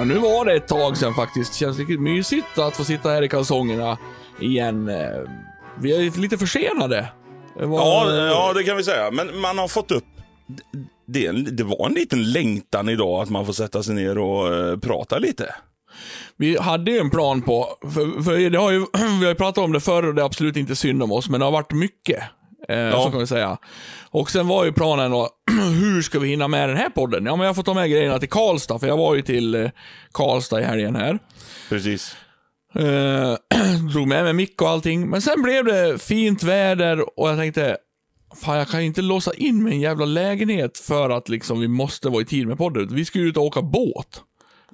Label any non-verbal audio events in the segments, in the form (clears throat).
Ja, nu var det ett tag sedan faktiskt. Känns riktigt mysigt att få sitta här i kalsongerna igen. Eh, Vi är lite försenade. Var, Ja, ja, det kan vi säga. Men man har fått upp... Det, det var en liten längtan idag att man får sätta sig ner och eh, prata lite. Vi hade ju en plan på, för, för det har ju, (clears throat) vi har ju pratat om det förr och det är absolut inte synd om oss, men det har varit mycket. Eh, Så kan vi säga. Och sen var ju planen då, (clears throat) hur ska vi hinna med den här podden? Ja, men jag får ta med grejerna till Karlstad, för jag var ju till eh, Karlstad i helgen här. Precis. Eh, (clears throat) drog med mig mick och allting. Men sen blev det fint väder och jag tänkte, fan jag kan inte låsa in mig i en jävla lägenhet för att liksom vi måste vara i tid med podden. Vi ska ju ut och åka båt.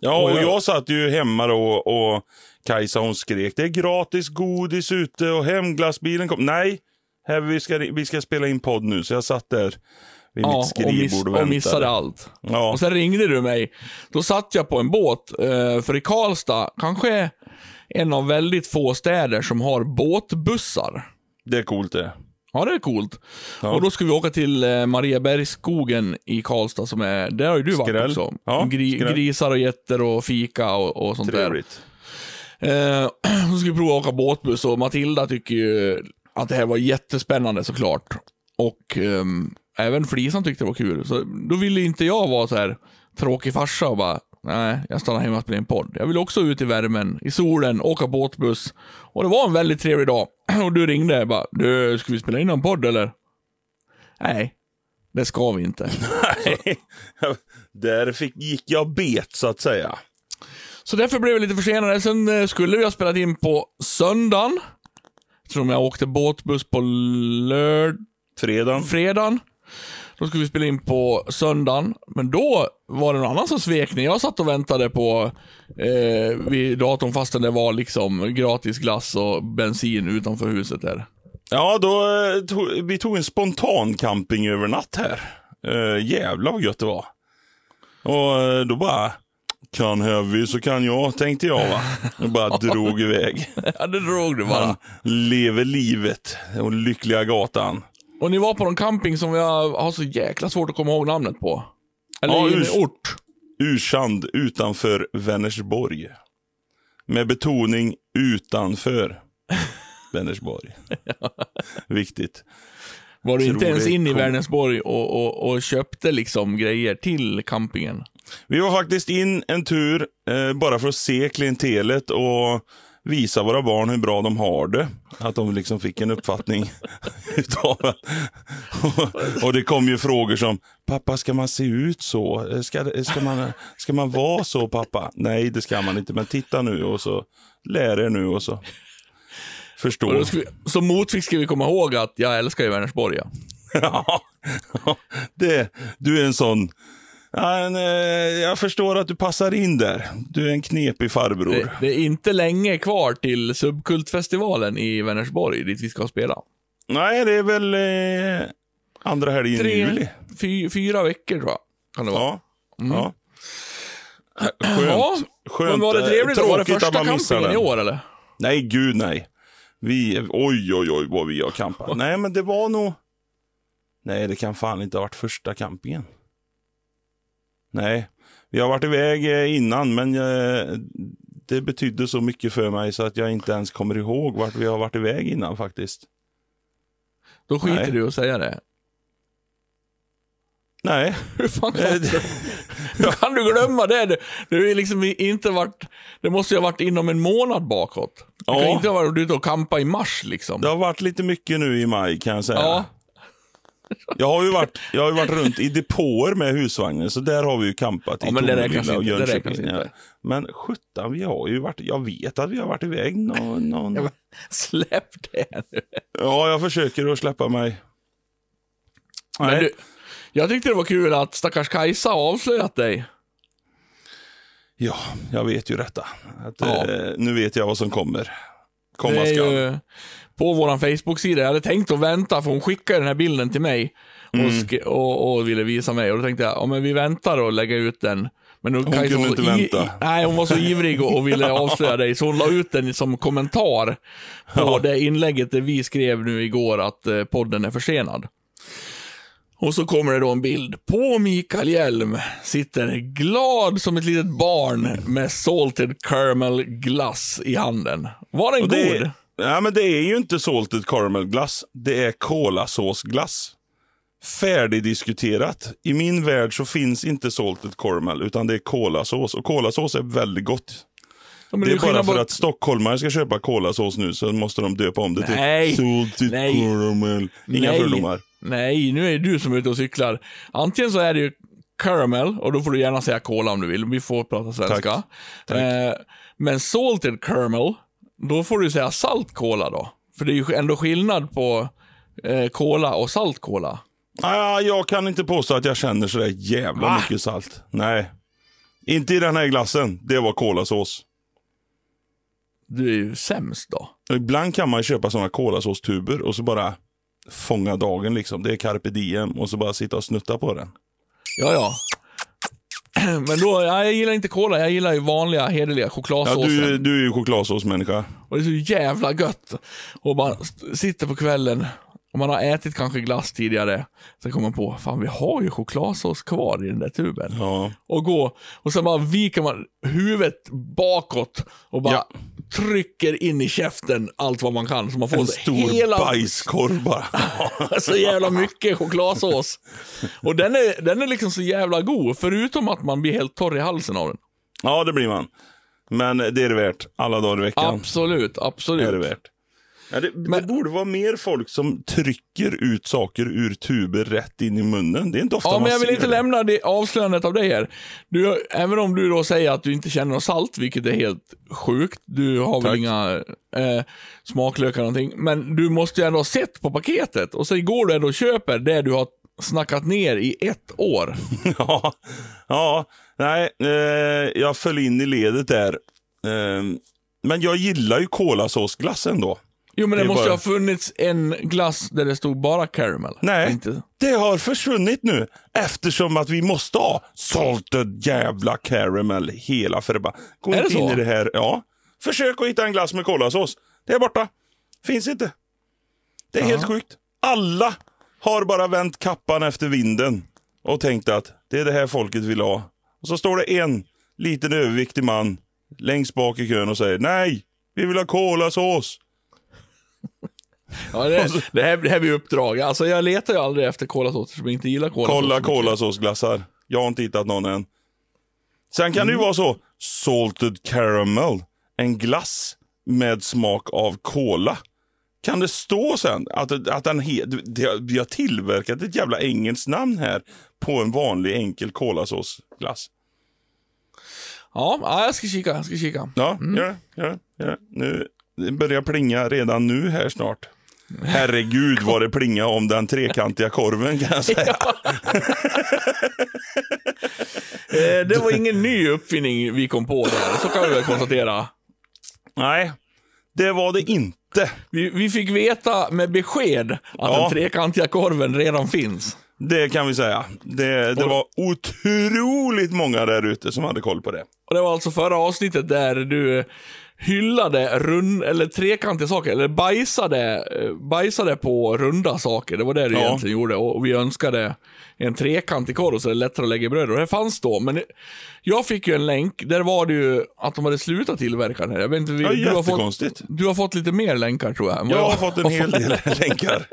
Ja, och Och jag- jag satt ju hemma då och Kajsa hon skrek det är gratis godis ute och hemglassbilen kom. Nej, här vi, ska, vi ska spela in podd nu. Så jag satt där vid Ja, mitt och, skrivbord miss, och, och missade allt. Ja. Och sen ringde du mig. Då satt jag på en båt, eh, för i Karlstad, kanske en av väldigt få städer som har båtbussar. Det är coolt det. Ja, det är coolt. Ja. Och då ska vi åka till eh, Mariabergsskogen i Karlstad som är, där har ju du varit Skräll. också. Ja, Gri, grisar och getter och fika och, och sånt Trevligt. där. Eh, (clears throat) så ska vi prova att åka båtbuss och Matilda tycker ju att det här var jättespännande såklart. Och ehm, även Flisan tyckte det var kul. Så då ville inte jag vara så här tråkig farsa och bara, nej, jag stannar hemma och spelar en podd. Jag vill också ut i värmen, i solen, åka båtbuss. Och det var en väldigt trevlig dag. (clears throat) Och du ringde och bara, du, ska vi spela in en podd eller? Nej, det ska vi inte. (laughs) Nej, (laughs) där fick, gick jag bet så att säga. Så därför blev vi lite försenade. Sen eh, skulle vi ha spelat in på söndagen. Tror jag åkte båtbuss på lörd... Fredagen. fredagen. Då skulle vi spela in på söndagen. Men då var det någon annan som svek när jag satt och väntade på eh, vid datorn fastän det var liksom gratis glass och bensin utanför huset där. Ja, då eh, tog, vi tog en spontan camping över natt här. Uh, jävlar vad gött det var. Och eh, då bara, kan Heavy så kan jag, tänkte jag va. Och bara (laughs) drog iväg. ja, det drog du bara. Han lever livet. Och lyckliga gatan. Och ni var på någon camping som jag har så jäkla svårt att komma ihåg namnet på. Eller Ja, en urs- ort. Ursand utanför Vänersborg. Med betoning utanför (laughs) Vänersborg. Viktigt. Var du inte ens det in i Vänersborg och, och, och köpte liksom grejer till campingen? Vi var faktiskt in en tur eh, bara för att se klientelet och visa våra barn hur bra de har det. Att de liksom fick en uppfattning (laughs) utav det. och, (laughs) och det kom ju frågor som, pappa ska man se ut så? Eh, Ska, ska, man, ska man vara så pappa? Nej det ska man inte, men titta nu och så lär er nu och så förstå. vi, som motvikt ska vi komma ihåg att jag älskar ju Vänersborg. Ja. (laughs) Ja, det, du är en sån... Eh, jag förstår att du passar in där. Du är en knepig farbror. Det, det är inte länge kvar till Subkultfestivalen i Vänersborg, dit vi ska spela. Nej, det är väl eh, andra helgen i juli. fy, fyra veckor tror jag. Kan det vara. Ja. ja. Skönt. Mm. Ja, Skönt. Men var det trevligt? Var det första campingen i den. år eller? Nej, gud nej. Vi, oj, oj, oj vad vi har campat. (laughs) nej, men det var nog... Nej, det kan fan inte ha varit första campingen. Nej, vi har varit iväg eh, innan, men eh, det betydde så mycket för mig så att jag inte ens kommer ihåg vart vi har varit iväg innan faktiskt. Då skiter Nej. du att säga det. Nej, (laughs) Hur fan kan, Eh, du, (laughs) hur kan du glömma det? Det, är liksom inte varit, det måste ju ha varit inom en månad bakåt. Du kan Ja. inte ha varit ute och campa i mars liksom. det har varit lite mycket nu i maj kan jag säga. Ja. Jag har ju varit, jag har varit runt i depåer med husvagnen, så där har vi ju campat i Ja, men det räknas och inte, det räknas inte. Men sjutton, vi har ju varit, jag vet att vi har varit iväg någon, någon... Släpp det nu. Ja, jag försöker att släppa mig. Men Nej. du, jag tyckte det var kul att stackars Kajsa avslöjat dig. Ja, jag vet ju detta. Att, Ja. eh, nu vet jag vad som kommer. Det Komma är skall. ju på vår Facebook-sida. Jag hade tänkt att vänta, för hon skickade den här bilden till mig och, Mm. sk- och, och ville visa mig. Och då tänkte jag, ja, men vi väntar och lägga ut den. Men Hon Kajsa kunde inte vänta. nej, hon var så ivrig och, och ville (laughs) avslöja dig, så hon la ut den som kommentar på Ja. det inlägget där vi skrev nu igår att eh, podden är försenad. Och så kommer det då en bild på Mikael Hjelm. Sitter glad som ett litet barn med salted caramel glass i handen. Var den Och god? det, är, ja, men det är ju inte salted caramel glass. Det är kolasåsglass. Färdigdiskuterat. I min värld så finns inte salted caramel, utan det är kolasås. Och kolasås är väldigt gott. Ja, det är bara för på- att stockholmare ska köpa kolasås nu så måste de döpa om det till Nej. salted Nej. caramel. Inga Nej. fördomar. Nej, nu är det du som är ute och cyklar. Antingen så är det ju caramel, och då får du gärna säga cola om du vill. Vi får prata svenska. Tack. Eh, men salted caramel, då får du säga salt cola då. För det är ju ändå skillnad på eh, cola och salt cola. Ah, jag kan inte påstå att jag känner sådär jävla Va? mycket salt. Nej. Inte i den här glassen. Det var kolasås. Du är ju sämst då. Ibland kan man köpa sådana kolasåstuber och så bara fånga dagen liksom. Det är carpe diem och så bara sitta och snutta på den. Ja, ja. (clears throat) Men då, ja, jag gillar inte cola, jag gillar ju vanliga hederliga Ja, chokladsåsen. du, du är ju chokladsåsmänniska. Och det är så jävla gött. Och man sitter på kvällen och man har ätit kanske glass tidigare. Sen kommer man på, fan vi har ju chokladsås kvar i den där tuben. Ja. Och gå, och sen bara viker man huvudet bakåt och bara Ja. Trycker in i käften allt vad man kan. Så man får En stor hela, bajskorv bara. (laughs) så jävla mycket chokladsås. Och den är, den är liksom så jävla god, förutom att man blir helt torr i halsen av den. ja, det blir man. Men det är det värt. Alla dagar i veckan. Absolut, absolut. är det värt. Ja, det, det borde vara mer folk som trycker ut saker ur tuber rätt in i munnen. Det är inte ofta Ja, man men jag vill inte det. lämna det avslöjandet av dig här. Du, även om du då säger att du inte känner något salt, vilket är helt sjukt. Du har väl Tack. inga eh, smaklökar eller någonting. Men du måste ju ändå ha sett på paketet. Och så går du ändå och köper det du har snackat ner i ett år. (laughs) Ja, ja nej, eh, jag föll in i ledet där. Eh, men jag gillar ju kolasåsglass ändå. Jo, men det, Det måste bara- ha funnits en glass där det stod bara caramel. Nej, Inte... det har försvunnit nu eftersom att vi måste ha salted jävla caramel hela förba. Gå Är det inte in så? i det här. Ja. Försök att hitta en glass med kolasås. Det är borta. Finns inte. Det är helt sjukt. Alla har bara vänt kappan efter vinden och tänkt att det är det här folket vill ha. Och så står det en liten överviktig man längst bak i kön och säger nej, vi vill ha kolasås. Ja, det, det, här, det här blir uppdrag. Alltså, jag letar ju aldrig efter kolasås som inte gillar kolasås. Kolla kolasåsglassar. Jag har inte hittat någon än. Sen kan det ju vara så, salted caramel, en glass med smak av kola. Kan det stå sen att, att den he, vi har tillverkat ett jävla engelskt namn här på en vanlig enkel kolasåsglass? Ja, ja, jag ska kika. Jag ska kika. Ja, gör det. Gör det, gör det. Nu, det börjar plinga redan nu här snart. Herregud vad det plinga om den trekantiga korven kan jag säga. Eh, det var ingen ny uppfinning vi kom på där, så kan vi väl konstatera. Nej, det var det inte. Vi, vi fick veta med besked att Ja. den trekantiga korven redan finns. Det kan vi säga. Det, det var otroligt många där ute som hade koll på det. Och det var alltså förra avsnittet där du hyllade rund, eller trekantiga saker, eller bajsade, eh, bajsade på runda saker. Det var det du Ja. egentligen gjorde. Och vi önskade en trekantig korv så det är lättare att lägga bröd. Och det fanns då, men jag fick ju en länk, där var det ju att de hade slutat tillverka den. Jag vet inte, Ja, du, har fått, du har fått lite mer länkar tror jag. Jag har fått en hel del (laughs) länkar.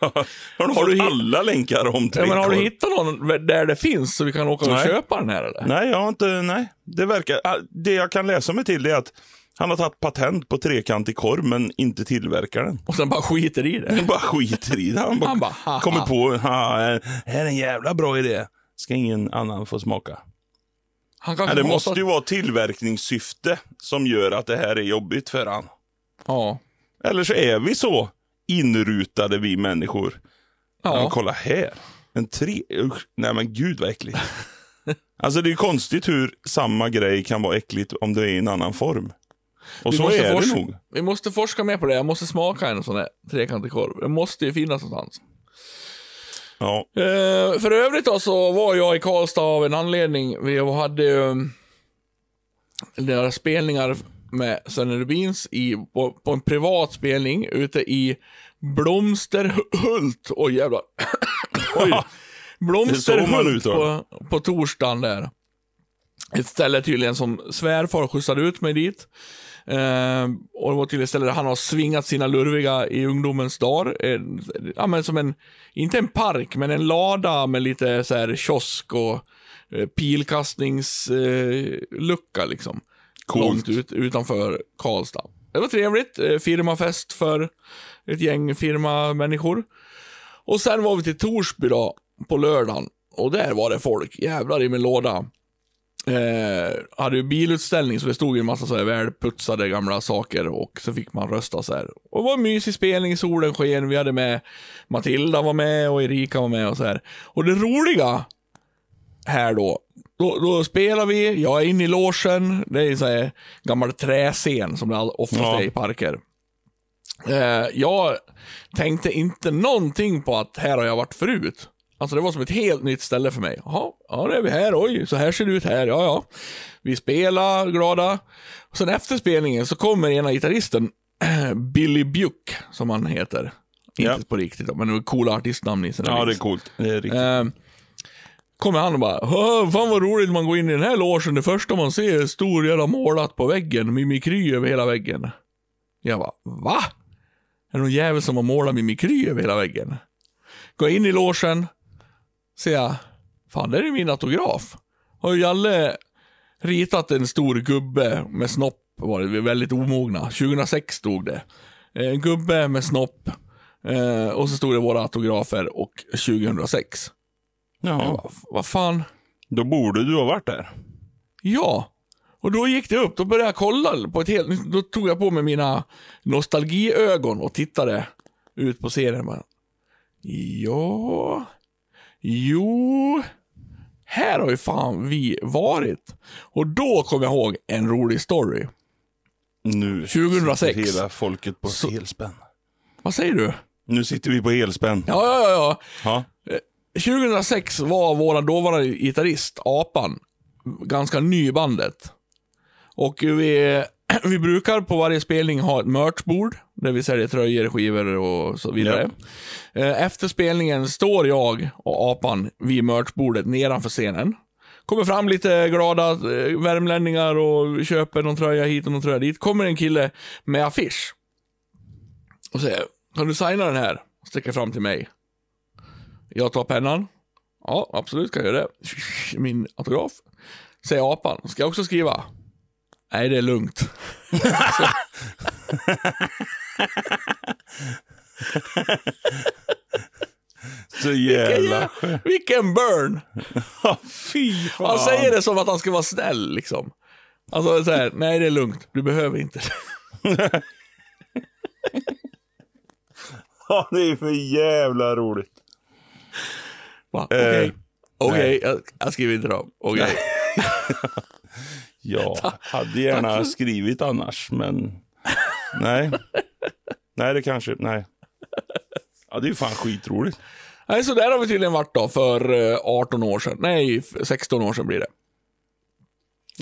Har du Har fått du alla länkar om Ja, men har du trekorv? hittat någon där det finns så vi kan åka och Nej. köpa den här eller? Nej, jag har inte. Nej, det verkar. ah, Det jag kan läsa mig till är att han har tagit patent på trekantig korv men inte tillverkar den. Och sen bara skiter i det. Han (laughs) bara skiter i det. Han bara, Han bara, kommer på, ha, här är en jävla bra idé. Ska ingen annan få smaka. Han Nej, kanske det hatar- måste ju vara tillverkningssyfte som gör att det här är jobbigt för han. Ja. Eller så är vi så inrutade vi människor. Ja. Ja. kolla här. En tre... Usch. Nej men gud vad äckligt. (laughs) alltså det är ju konstigt hur samma grej kan vara äckligt om det är i en annan form. Och Vi så måste är forska- det nog. Vi måste forska mer på det. Jag måste smaka en sån här trekantig korv. Det måste ju finnas någonstans. Ja. Eh, för övrigt då så var jag i Karlstad av en anledning. Vi hade ju några spelningar med Sven Rubins i, på, på en privat spelning ute i Blomsterhult. Oj jävlar. (coughs) Oj. (coughs) Blomsterhult på, på torsdagen där. Ett ställe tydligen som svärfar skjutsade ut mig dit. Eh, och det var tydligen ett ställe där han har svingat sina lurviga i ungdomens dagar. Eh, ja, men som en, inte en park, men en lada med lite så här kiosk och eh, pilkastningslucka lucka liksom. Coolt. Långt ut, utanför Karlstad. Det var trevligt. Firmafest för ett gäng firmamänniskor. Och sen var vi till Torsby då, på lördagen. Och där var det folk. Jävlar i min låda. Eh, hade ju bilutställning så det stod ju en massa så här välputsade gamla saker och så fick man rösta så här. Och det var en mysig spelning, solen sken, vi hade med Matilda var med och Erika var med och så här. Och det roliga här då, då, då spelar vi, jag är inne i logen, det är en sån här gammal träscen som det oftast Ja. är i parker. Eh, jag tänkte inte någonting på att här har jag varit förut. Alltså det var som ett helt nytt ställe för mig. Jaha, ja det är vi här, oj, så här ser det ut här, ja ja. Vi spelar glada. Och sen efter spelningen så kommer ena gitarristen, (clears throat) Billy Buck, som han heter. Ja. Inte på riktigt men det är coola artistnamn i sina Ja, det är coolt. Det är riktigt. Eh, kommer han och bara, "Åh, fan vad roligt man går in i den här logen. Det första man ser är stor jävla målat på väggen, mimikry över hela väggen. Jag bara, va? Är det någon jävel som har målat mimikry över hela väggen? Går in i logen, ser jag, fan där är min autograf. Har Jalle ritat en stor gubbe med snopp, var det väldigt omogna. 2006 stod det. Eh, En gubbe med snopp. Eh, och så stod det våra autografer och 2006. Jag Ja, vad fan? då borde du ha varit där. Ja. Och då gick det upp, då började jag kolla på ett helt Då tog jag på mig mina nostalgiögon och tittade ut på serien. Ja, jo, här har ju fan vi varit. Och då kom jag ihåg en rolig story. Nu 2006. sitter hela folket på Så- helspänn. Vad säger du? Nu sitter vi på helspänn. Ja, ja, ja. Ja. 2006 var vår dåvarande gitarrist, Apan, ganska ny i bandet. Och vi, (clears throat) vi brukar på varje spelning ha ett merchbord, där vi säljer tröjor, skivor och så vidare. Eh, Efter spelningen står jag och Apan vid merchbordet nedanför scenen. Kommer fram lite glada eh, värmlänningar och köper någon tröja hit och någon tröja dit. Kommer en kille med affisch. Och säger, kan du signa den här? Sträcker fram till mig. Jag tar pennan. Ja, absolut kan jag göra det. (laughs) Min autograf. Säger apan. Ska jag också skriva? Nej, det är lugnt. (laughs) Så jävla Vilken, vilken burn! Ja, Fy fan. Han säger det som att han ska vara snäll liksom. Alltså så här, nej det är lugnt. Du behöver inte. (laughs) Ja, det är för jävla roligt. Okej. Eh, Okej, jag, jag skriver inte då. Okej. (laughs) Ja, (laughs) hade gärna skrivit annars, men nej. Nej, det kanske, nej. Ja, det är ju fan skitroligt. Nej, så där har vi tydligen varit då för eh, 18 år sedan. Nej, f- 16 år sedan blir det.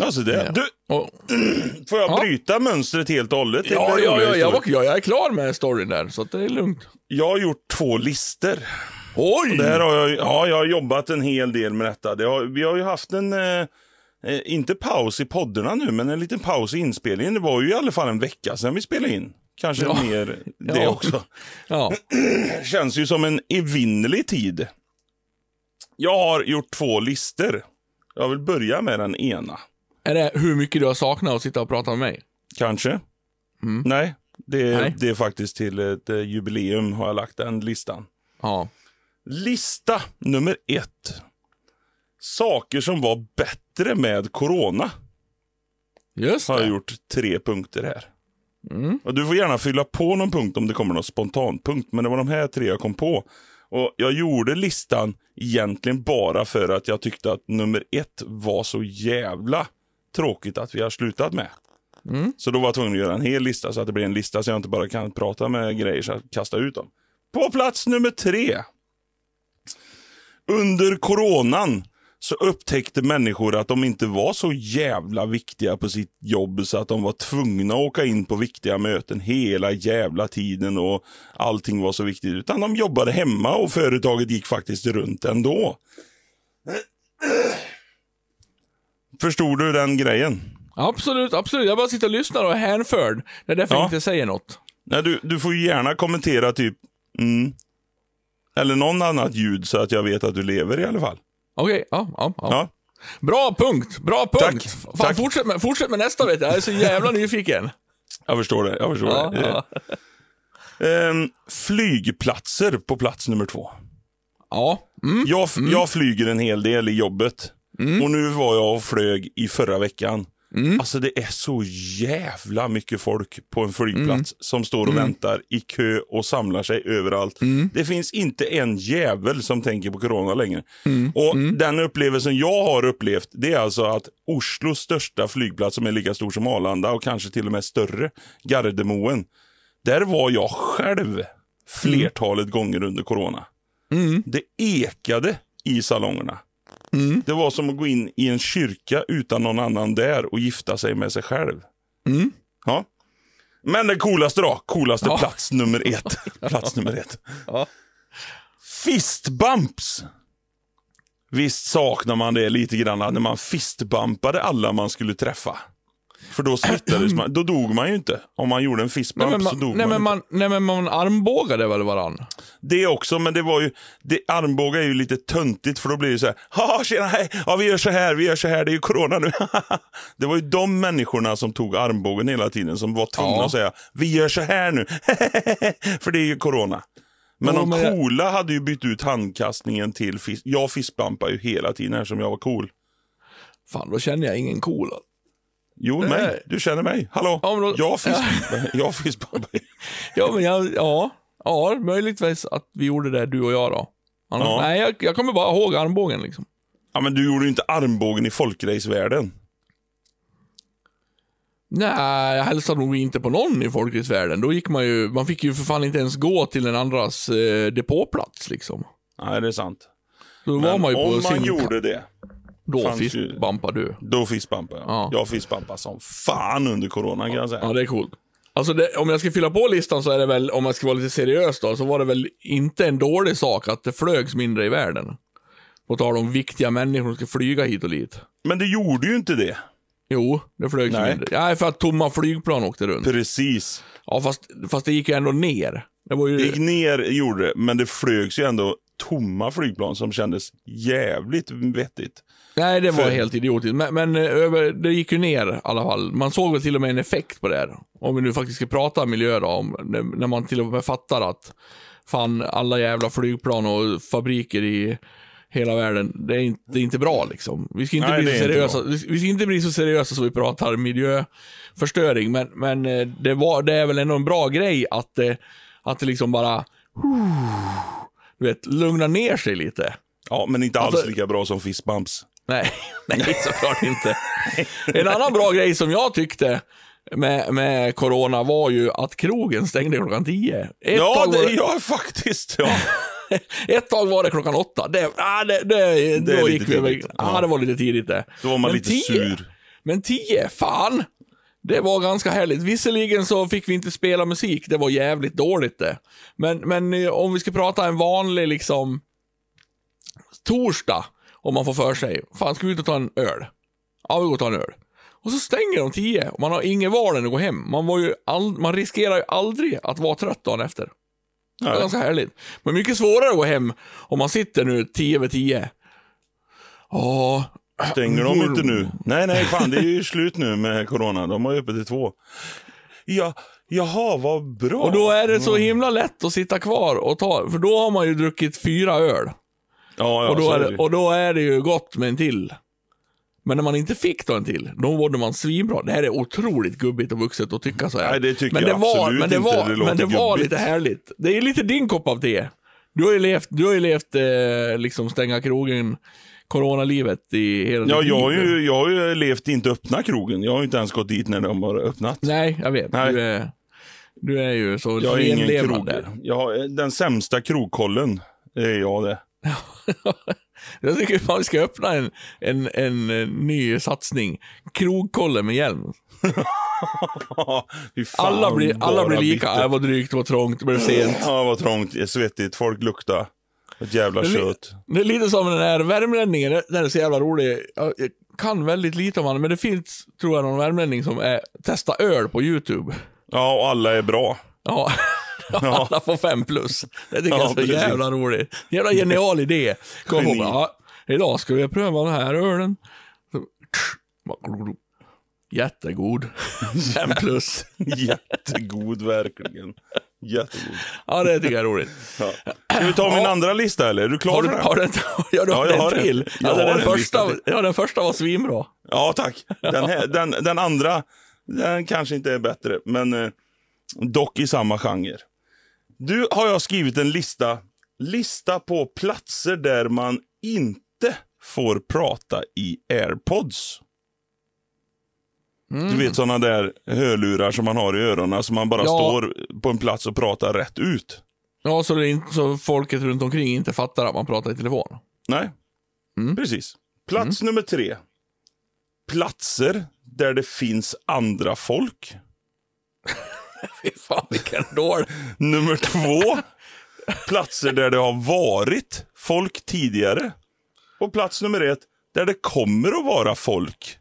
Alltså det, du, Och, får jag Ja. bryta mönstret helt och hållet? ja, ja, ja, jag, var, ja, jag är klar med storyn där, så det är lugnt. Jag har gjort två lister. Oj! Det här har jag, ja, jag har jobbat en hel del med detta. Det har, vi har ju haft en, eh, eh, inte paus i poddarna nu, men en liten paus i inspelningen. Det var ju i alla fall en vecka sedan vi spelade in. Kanske Ja. mer (laughs) det Ja. också. Ja. (clears throat) Känns ju som en evinnerlig tid. Jag har gjort två lister. Jag vill börja med den ena. Är det hur mycket du har saknat att sitta och prata med mig? Kanske? Nej, det, är- Mm. Nej. det är faktiskt till ett eh, jubileum har jag lagt den listan. Ja. Lista nummer ett. Saker som var bättre med corona. Just Har jag det. gjort tre punkter här. Mm. Och Du får gärna fylla på någon punkt om det kommer någon spontanpunkt. Men det var de här tre jag kom på. Och Jag gjorde listan egentligen bara för att jag tyckte att nummer ett var så jävla tråkigt att vi har slutat med. Mm. Så då var jag tvungen att göra en hel lista så att det blir en lista så jag inte bara kan prata med grejer så jag kastar ut dem. På plats nummer tre. Under coronan så upptäckte människor att de inte var så jävla viktiga på sitt jobb så att de var tvungna att åka in på viktiga möten hela jävla tiden och allting var så viktigt. Utan de jobbade hemma och företaget gick faktiskt runt ändå. Förstod du den grejen? Absolut, absolut. Jag bara sitter och lyssnar och är hänförd. Det är därför Ja. jag inte säger något. Nej, du, du får gärna kommentera typ mm, eller någon annat ljud så att jag vet att du lever i alla fall. Okej, ja, ja, ja. Ja. Bra punkt, bra punkt. Tack, Fan, tack. Fortsätt, med, fortsätt med nästa vet jag. Jag är så jävla (laughs) nyfiken. Jag förstår det. Jag förstår Ja, det. ja. Ehm, flygplatser på plats nummer två. ja. Mm. Jag, f- jag flyger en hel del i jobbet. Och nu var jag och flög i förra veckan. Mm. Alltså det är så jävla mycket folk på en flygplats som står och väntar i kö och samlar sig överallt. Det finns inte en jävel som tänker på corona längre. Och Den upplevelsen jag har upplevt, det är alltså att Oslos största flygplats som är lika stor som Arlanda och kanske till och med större, Gardermoen. Där var jag själv flertalet gånger under corona. Det ekade i salongerna. Det var som att gå in i en kyrka utan någon annan där och gifta sig med sig själv. Ja. Men det coolaste då? Coolaste Ja. plats nummer ett. (laughs) plats nummer ett. Ja. Fistbumps. Visst saknar man det lite grann när man fistbumpade alla man skulle träffa. För då smittades man. Då dog man ju inte. Om man gjorde en Nej, fistbump så man, dog nej, man, men inte. man, nej, men man armbågade väl varann? Det också, men det var ju, det, armbågar är ju lite töntigt för då blir det så här, tjena hej, ja vi gör så här, vi gör så här, det är ju corona nu. (laughs) det var ju de människorna som tog armbågen hela tiden som var tvungna Ja. att säga, vi gör så här nu, (laughs) för det är ju corona. Men de men coola hade ju bytt ut handkastningen till fist. Jag fistbumpar ju hela tiden här som jag var cool. Fan, då känner jag ingen cool. Jo, mig. Nej. Du känner mig. Hallå? Ja, men då- Jag fistbumpar. jag fistbumpar. (laughs) Ja, men jag, ja, ja, möjligtvis att vi gjorde det, du och jag då. Annars, Ja. Nej, jag, jag kommer bara ihåg armbågen liksom. Ja, men du gjorde ju inte armbågen i folkracevärlden. Nej, jag hälsade nog inte på någon i folkracevärlden. Då gick man ju, man fick ju för fan inte ens gå till en andras eh, depåplats liksom. Nej, det är sant. Så då var Men man ju på om man sin... gjorde det, Då fistbumpar du. Då fistbumpar jag. Ja. Jag fistbumpar som fan under corona kan jag säga. Ja, det är coolt. Alltså det, om jag ska fylla på listan så är det väl, om jag ska vara lite seriös då, så var det väl inte en dålig sak att det flögs mindre i världen. På tal om viktiga människor som ska flyga hit och dit. Men det gjorde ju inte det. Jo, det flögs Nej. mindre. Ja, för att tomma flygplan åkte runt. Precis. Ja, fast, fast det gick ju ändå ner. Det ju... Det gick ner, gjorde det, men det flögs ju ändå tomma flygplan som kändes jävligt vettigt. Nej, det var För- helt idiotiskt. Men, men eh, över, det gick ju ner i alla fall. Man såg väl till och med en effekt på det här. Om vi nu faktiskt ska prata miljö då, om, när, man till och med fattar att fan, alla jävla flygplan och fabriker i hela världen, det är inte, det är inte bra liksom. Vi ska inte, Nej, bli så är inte seriösa, vi ska inte bli så seriösa så vi pratar miljöförstöring, men, men eh, det, var, det är väl ändå en bra grej att det, att det liksom bara, du vet, lugna ner sig lite. Ja, men inte alls Alltså- lika bra som fistbumps. (laughs) Nej, nej såklart inte. En annan bra grej som jag tyckte med, med corona var ju att krogen stängde klockan 10. Ett, Ja, det ja, faktiskt. Ja. (laughs) ett tag var det klockan 8. Det, ah, det, det, Det är då gick vi över. tidigt. Ja, det var lite tidigt det. Då var man Men lite 10 sur. Men 10, fan. Det var ganska härligt. Visserligen så fick vi inte spela musik, det var jävligt dåligt det. Men, men eh, om vi ska prata en vanlig liksom torsdag, om man får för sig. Fan, ska vi ut och ta en öl? Ja, vi går och tar en öl. Och så stänger de 10 och man har ingen val än att gå hem. Man, var ju all, man riskerar ju aldrig att vara trött dagen efter. Det är ganska härligt. Men mycket svårare att gå hem om man sitter nu 10 över 10. Ja, Stänger de inte nu? Nej, nej, fan det är ju slut nu med corona. De har ju öppet till två. Ja, jaha, vad bra. Och då är det så himla lätt att sitta kvar och ta, för då har man ju druckit fyra öl. Ja, ja, och, då är det, och då är det ju gott med en till. Men när man inte fick ta en till, då mådde man svinbra. Det här är otroligt gubbigt och vuxet att tycka så här. Nej, det tycker men jag det var, absolut men det inte. var, Det Men det var gubbigt. lite härligt. Det är lite din kopp av te. Du har ju levt, du har ju levt eh, liksom stänga krogen, coronalivet i hela Ja, ditt jag har, liv. ju, jag har ju levt inte öppna krogen. Jag har ju inte ens gått dit när de har öppnat. Nej, jag vet. Nej. Du, är, du är ju så Jag är ingen krog. Jag har den sämsta krogkollen. Är jag det. (laughs) (laughs) Jag tycker fan vi ska öppna en, en, en, eh, ny satsning. Krogkolle med hjälm. (laughs) Alla blir, alla blir lika. bitter. Äh, vad drygt, vad trångt, det blev sent. Ja, vad trångt, det svettigt, folk luktar. Ett jävla Det kött. Det är lite som den där värmlänningen, den är så jävla rolig. Jag jag kan väldigt lite om honom, men det finns, tror jag, någon värmlänning som är, testar öl på YouTube. Ja, och alla är bra. Ja. (laughs) (laughs) Alla får fem plus. Det tycker Ja, jag är så precis. jävla roligt. Jävla genial idé. Kom på, ja, idag ska vi pröva den här ölen. Jättegod. (laughs) Fem plus. Jättegod, verkligen. Jättegod. Ja, det tycker jag är roligt. Ja. Ska vi ta min Ja. andra lista eller? Är du klar Har du, för den? har den, (laughs) ja, du Ja, jag har en. till? Jag Alltså, har den, en första, till. ja, den första var svinbra. Ja, tack. Den, här, den, den andra, den kanske inte är bättre, men eh, dock i samma genre. Du har jag skrivit en lista, lista på platser där man inte får prata i airpods. Du vet såna där hörlurar som man har i öronen, som man bara Ja. står på en plats och pratar rätt ut. Ja, så, det är inte, så folket runt omkring inte fattar att man pratar i telefon. Nej, Mm. precis. Plats nummer tre. Platser där det finns andra folk. Fy fan vilken dålig. Nummer två. Platser där det har varit folk tidigare. Och plats nummer ett. Där det kommer att vara folk.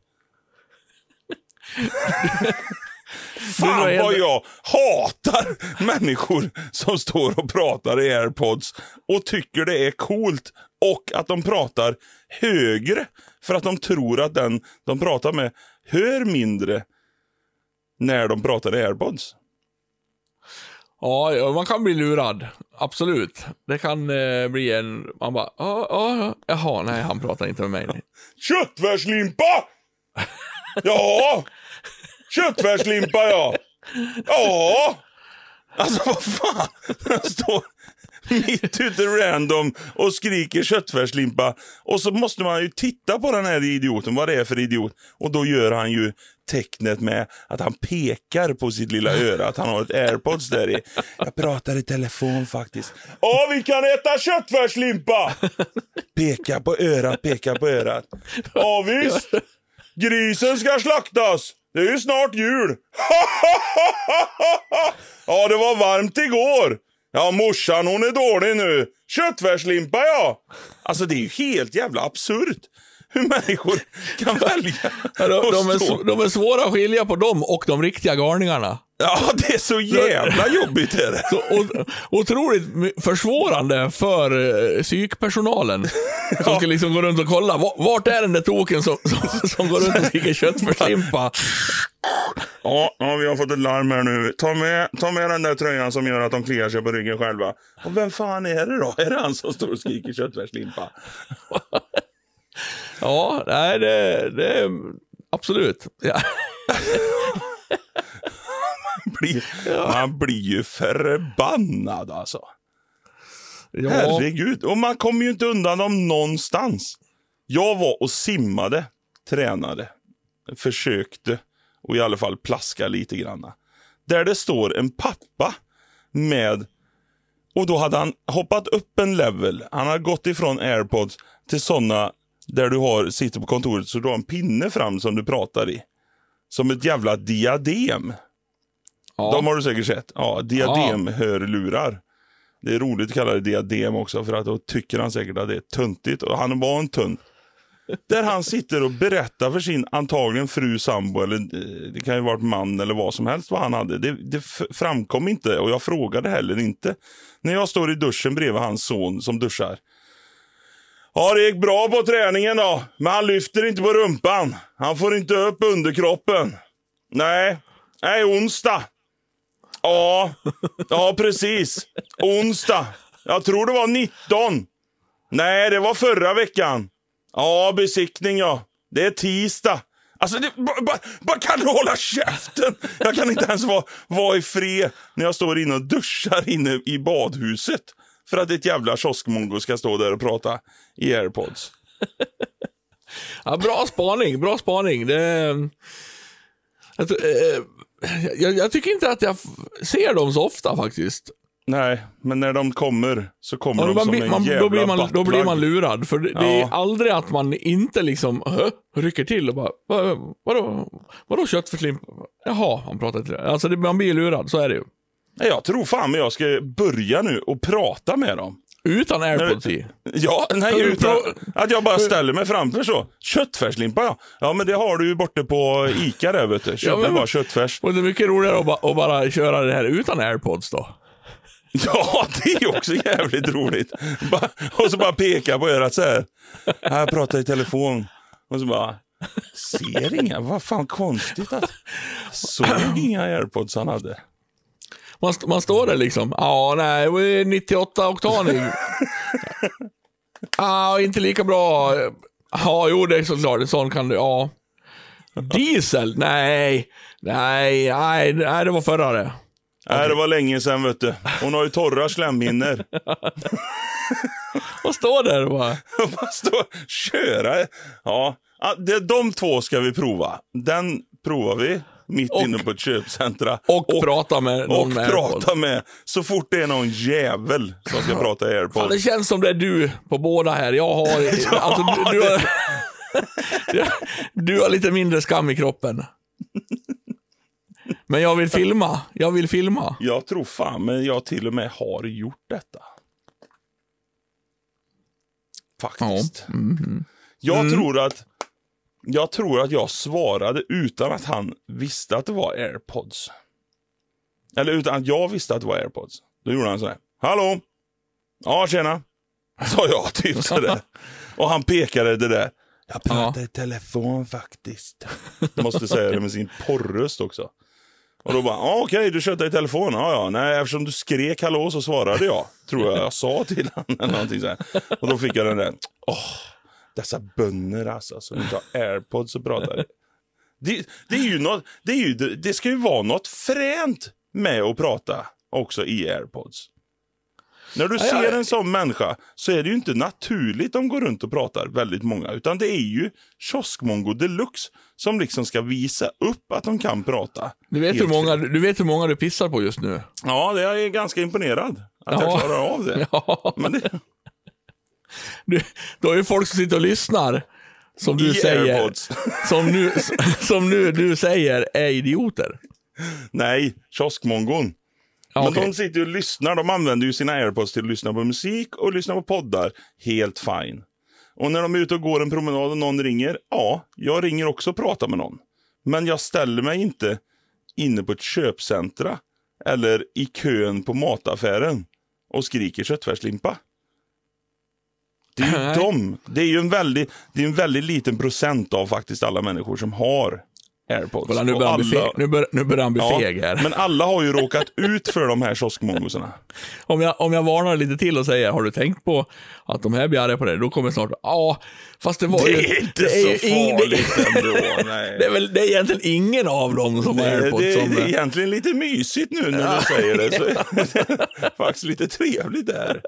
Fan vad jag hatar människor som står och pratar i airpods och tycker det är coolt och att de pratar högre för att de tror att den de pratar med hör mindre när de pratar i airpods. Ja, man kan bli lurad. Absolut. Det kan eh, bli en... Man bara, ja, ja, jaha, nej, han pratar inte med mig. (laughs) Köttfärslimpa! Ja! Köttfärslimpa, ja! Ja! Alltså, vad fan? Jag (laughs) står mitt ute random och skriker köttfärslimpa. Och så måste man ju titta på den här idioten, vad det är för idiot. Och då gör han ju tecknet med att han pekar på sitt lilla öra, att han har ett airpods där i. Jag pratar i telefon faktiskt. Ja, vi kan äta köttfärslimpa! Peka på örat, peka på örat. Ja, visst. Grisen ska slaktas. Det är ju snart jul. (laughs) ja, det var varmt igår. Ja, morsan hon är dålig nu. Köttfärslimpa ja. Alltså det är ju helt jävla absurt. Hur människor kan välja Ja, de, de, är, stå- de är svåra att skilja på dem och de riktiga galningarna. Ja, det är så jävla jobbigt är det. Så, otroligt försvårande för eh, psykpersonalen. (laughs) Som ska liksom gå runt och kolla. va- Vart är den där token som, som, som går runt och skriker köttfärslimpa? Ja, ja, vi har fått ett larm här nu. Ta med, ta med den där tröjan som gör att de kliar sig på ryggen själva. Och vem fan är det då? Är det han som står och skriker köttfärslimpa? Ja, nej, det, det är absolut. Ja. Blir, Man blir ju förbannad alltså. Ja, Herregud. Och man kommer ju inte undan dem någonstans. Jag var och simmade, tränade, försökte och i alla fall plaska lite granna. Där det står en pappa med och då hade han hoppat upp en level. Han hade gått ifrån airpods till såna där du har, sitter på kontoret så du har en pinne fram som du pratar i. Som ett jävla diadem. ja. De har du säkert sett. Ja, diademhörlurar. Det är roligt att kalla det diadem också för att då tycker han säkert att det är töntigt. Och han var en tunt. Där han sitter och berättar för sin antagligen fru, sambo eller eh, det kan ju vara ett man eller vad som helst vad han hade. Det, det framkom inte och jag frågade heller inte. När jag står i duschen bredvid hans son som duschar. Ja, det gick bra på träningen då, men han lyfter inte på rumpan. Han får inte upp underkroppen. Nej, nej, onsdag. Ja, ja precis. Onsdag. Jag tror det var 19. Nej, det var förra veckan. Ja, besiktning ja. Det är tisdag. Alltså, det, bara, kan du hålla käften? Jag kan inte ens vara, vara i fred när jag står inne och duschar inne i badhuset. För att ett jävla kioskmongo ska stå där och prata i airpods. (laughs) Ja, bra spaning, bra spaning. Det, jag, eh, jag, jag tycker inte att jag ser dem så ofta faktiskt. Nej, men när de kommer så kommer Ja, de man, som en man, jävla då, blir man, då blir man lurad. För det, det är Ja. aldrig att man inte liksom hö, rycker till och bara, "Va- vadå, vadå köttfärslimpa? Jaha, han pratar inte det. Alltså det, man blir lurad, så är det ju. Jag tror fan men jag ska börja nu och prata med dem. Utan airpods i. Ja, nej, utan att jag bara ställer mig framför så. Köttfärslimpa ja. Ja, men det har du ju borta på Ica där vet du. Köper (laughs) Ja, men- bara köttfärs. Och det är mycket roligare att, ba, att bara köra det här utan airpods då. (laughs) Ja, det är också jävligt roligt. Bara, och så bara peka på örat så här. Jag pratar i telefon. Och så bara, ser inga. Vad fan konstigt att såg inga airpods han hade. Man, st- man står där liksom, ja nej, det är 98 oktanig. Ja, inte lika bra. Ja, jo det är såklart, sån kan du, ja. Diesel? Nej, nej, nej, nej det var förra det. Nej, det var länge sedan vet du. Hon har ju torra slemhinnor. Och står där och bara, (laughs) bara stå köra. Ja, Ja, det, de två ska vi prova. Den provar vi mitt Och- inne på ett köpcentra. och, prata med någon och med airpods. prata med. Så fort det är någon jävel som ska prata Fan, airpods. det känns som det är du på båda här. Jag har, (laughs) alltså, du, du, har, (laughs) du, har lite mindre skam i kroppen. Men jag vill filma. Jag vill filma. Jag tror fan men jag till och med har gjort detta. Faktiskt. Jag tror att jag tror att jag svarade utan att han visste att det var airpods. Eller utan att jag visste att det var airpods. Då gjorde han så här. Hallå? Ja, tjena. (laughs) Sa jag typ sådär. Och han pekade det där. Jag pratar i telefon faktiskt. Måste säga det med sin porröst också. Och då bara, ah, okej, du köpte i telefon. Ja, ja, nej, eftersom du skrek hallå så svarade jag. Tror jag jag sa till honom eller någonting så här. Och då fick jag den där, åh, dessa bönder alltså, som inte har (laughs) airpods och pratar. Det, det är ju något, det, är ju, det, ska ju vara något fränt med att prata också i airpods. När du ser en sån människa så är det ju inte naturligt de går runt och pratar väldigt många. Utan det är ju kioskmongo deluxe som liksom ska visa upp att de kan prata. Du vet, hur många, du vet hur många du pissar på just nu? Ja, det är jag ganska imponerad att Ja. jag klarar av det. (laughs) Ja, Men det du, då är det folk som sitter och lyssnar. Som du I säger, airpods. (laughs) som nu, som nu du säger är idioter. Nej, kioskmongon. Ja, Men okej. de sitter ju och lyssnar. De använder ju sina airpods till att lyssna på musik och lyssna på poddar. Helt fine. Och när de är ute och går en promenad och någon ringer, ja, jag ringer också och pratar med någon. Men jag ställer mig inte inne på ett köpcentra eller i kön på mataffären och skriker köttfärslimpa. Det är ju (laughs) Nej. de. Det är ju en väldigt, det är en väldigt liten procent av faktiskt alla människor som har airpods. Kolla, nu börjar alla- feg, nu bör, nu börjar han bli Ja, feg här. Men alla har ju råkat ut för de här kioskmongosarna. (laughs) Om jag, om jag varnar lite till och säger, har du tänkt på att de här blir arga på dig? Då kommer snart, ja, fast det var ju... Det är inte det är så ju ing- farligt det, (laughs) ändå. Nej. det, är väl, det är egentligen ingen av dem som har airpods det, som... det är egentligen lite mysigt nu när du säger det. Så det är faktiskt lite trevligt där.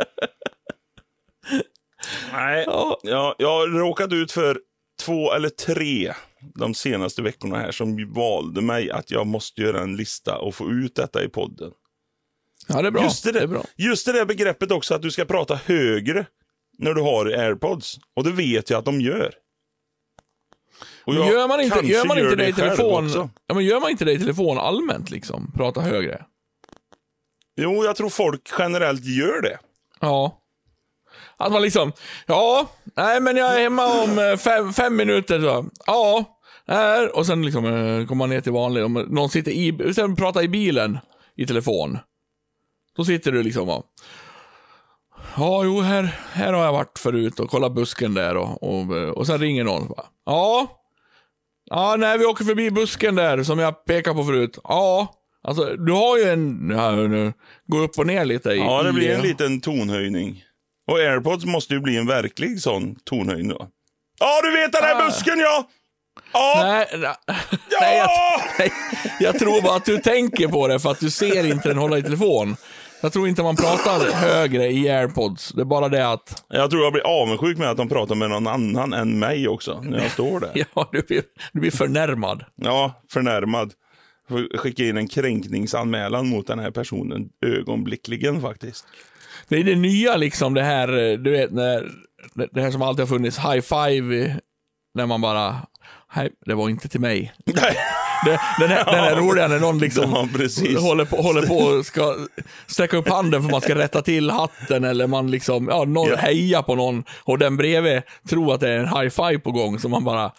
Nej, Ja. jag, jag har råkat ut för två eller tre de senaste veckorna här som valde mig att jag måste göra en lista och få ut detta i podden. Ja, det är bra. Just det, det bra. just det där begreppet också att du ska prata högre när du har airpods. Och det vet jag att de gör. Och Men jag gör man inte, gör man inte det i telefon, ja, men gör man inte det i telefon allmänt liksom? Prata högre? Jo, jag tror folk generellt gör det. Ja. Att man liksom, ja, nej men jag är hemma om eh, fem, fem minuter. Så. Ja, här. Och sen liksom eh, kommer man ner till vanlig. Om någon sitter i, sen pratar i bilen i telefon. Då sitter du liksom och, ja, jo, här, här har jag varit förut och kollat busken där och, och, och sen ringer någon. Bara, ja, ja, nej, vi åker förbi busken där som jag pekade på förut. Ja, alltså du har ju en, ja, nu, gå upp och ner lite i. Ja, det blir en liten tonhöjning. Och airpods måste ju bli en verklig sån tonhöjning då. Ja, du vet den här Ah. busken ja! Ja! Nej, nej, (laughs) nej, jag, Ja! nej, jag tror bara att du tänker på det för att du ser inte den hålla i telefon. Jag tror inte man pratar högre i airpods. Det är bara det att, Jag tror jag blir avundsjuk med att de pratar med någon annan än mig också, när jag står där. (laughs) ja, du blir, du blir förnärmad. Ja, förnärmad. Skicka in en kränkningsanmälan mot den här personen ögonblickligen faktiskt. Det är det nya liksom, det här, eh, du vet, när, det- här som alltid har funnits, high five, eh, när man bara, hej, det var inte till mig. Nej, (laughs) Det, den, här, den här roliga när någon liksom Ja, håller på, håller på och ska sträcka upp handen för man ska rätta till hatten eller man liksom, ja, någon Ja. hejar på någon och den bredvid tror att det är en high five på gång så man bara,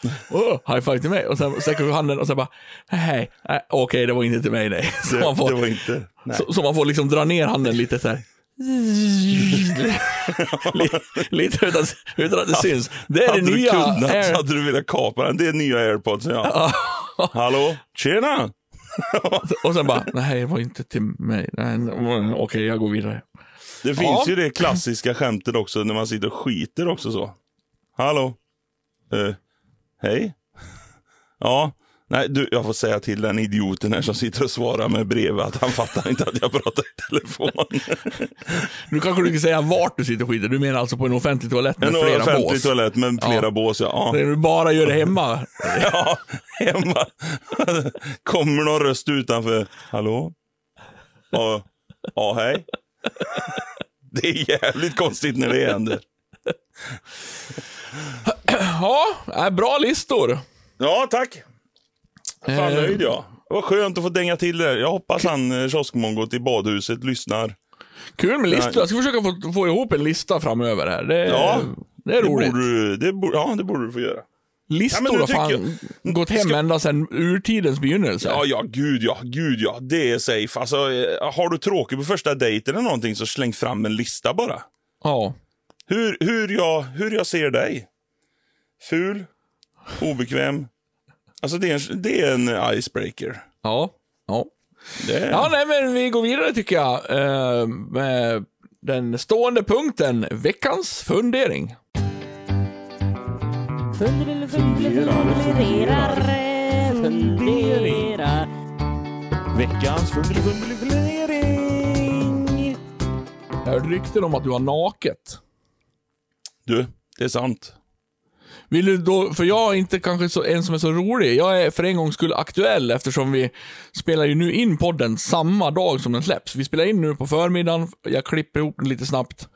high five till mig och sen sträcker upp handen och sen bara, hej, nej, okej det var inte till mig nej. (laughs) Så man får, det var inte. Så, så man får liksom dra ner handen lite så här. Lite, utan, utan att det syns. Det är hade det du nya kunnat Air- hade du velat kapa den. Det är nya airpods ja. Hallå? Tjena! (laughs) Och sen bara, nej det var inte till mig. Okej, jag går vidare. Det finns Ja. ju det klassiska skämtet också när man sitter och skiter också så. Hallå? Eh, hej? (laughs) Ja, nej du, jag får säga till den idioten här som sitter och svarar med brev att han fattar inte att jag pratar i telefon. (laughs) Nu kanske du kan säga vart du sitter och skiter. Du menar alltså på en offentlig toalett med En flera offentlig bås? toalett med flera Ja. bås ja. När du bara gör det hemma. (laughs) Ja, hemma. Kommer någon röst utanför. Hallå? Ja, ja hej. Det är jävligt konstigt när det händer. Ja, äh, bra listor. Ja, tack. Fan Eh. nöjd jag. Det var skönt att få dänga till det. Jag hoppas han eh, kioskmongot i badhuset lyssnar. Kul med listor. Jag ska försöka få, få ihop en lista framöver här. Det, Ja, det är Det roligt. borde, du- det, borde, ja, det borde du få göra. Listor Ja, har fan tycker gått hem Ska- ända sedan urtidens begynnelse. Ja, ja, gud ja, gud ja. Det är safe. Alltså, eh, har du tråkigt på första dejten eller någonting så släng fram en lista bara. ja. Hur, hur, jag, hur jag ser dig. Ful, obekväm. Alltså det är en, det är en icebreaker. Ja. ja. Det är, Ja, nej, men vi går vidare tycker jag. Eh, med den stående punkten, veckans fundering. Funderar, funderar, funderar. Veckans fundering. Jag hörde rykten om att du har naket. Du, det är sant. Vill du då, för jag är inte kanske så, en som är så rolig. Jag är för en gångs skull aktuell eftersom vi spelar ju nu in podden samma dag som den släpps. Vi spelar in nu på förmiddagen, jag klipper ihop den lite snabbt.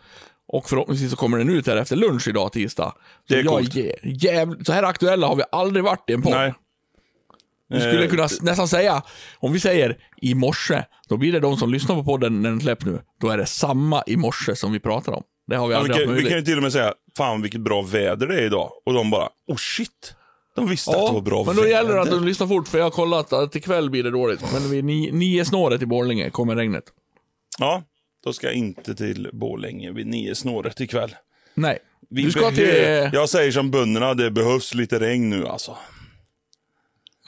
Och förhoppningsvis så kommer den ut här efter lunch idag, tisdag. Så Det är jag coolt. jävl- så här aktuella har vi aldrig varit i en podd. Nej. Vi skulle Eh, kunna nästan säga, om vi säger i morse, då blir det de som lyssnar på podden när den släpps nu. Då är det samma i morse som vi pratar om. Det har vi Ja, vi, aldrig kan, vi kan ju till och med säga, fan vilket bra väder det är idag. Och de bara, oh shit. De visste att det var bra men då väder. gäller det att du lyssnar fort, för jag har kollat att ikväll blir det dåligt. Men vid ni, nio snåret i Borlänge kommer regnet. Ja, då ska jag inte till Borlänge vid nio snåret ikväll. Nej. Vi du ska till... Jag säger som bönderna, det behövs lite regn nu alltså.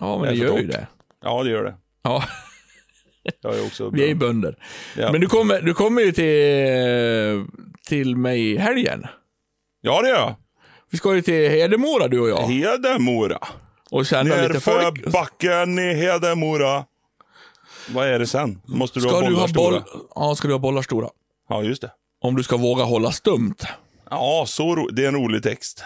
Ja, men det det gör ju det. Ja, det gör det. Ja, Jag är också vi är bönder. bönder. Ja. Men du kommer, du kommer ju till, till mig i helgen. Ja, det gör jag. Vi ska ju till Hedemora du och jag. Hedemora. Och känna lite Nerför folk. backen i Hedemora. Vad är det sen? Måste du Ska ha du bollar ha stora? Ja, ska du ha bollar stora. Ja, just det. Om du ska våga hålla stumt. Ja, så ro- det är en rolig text.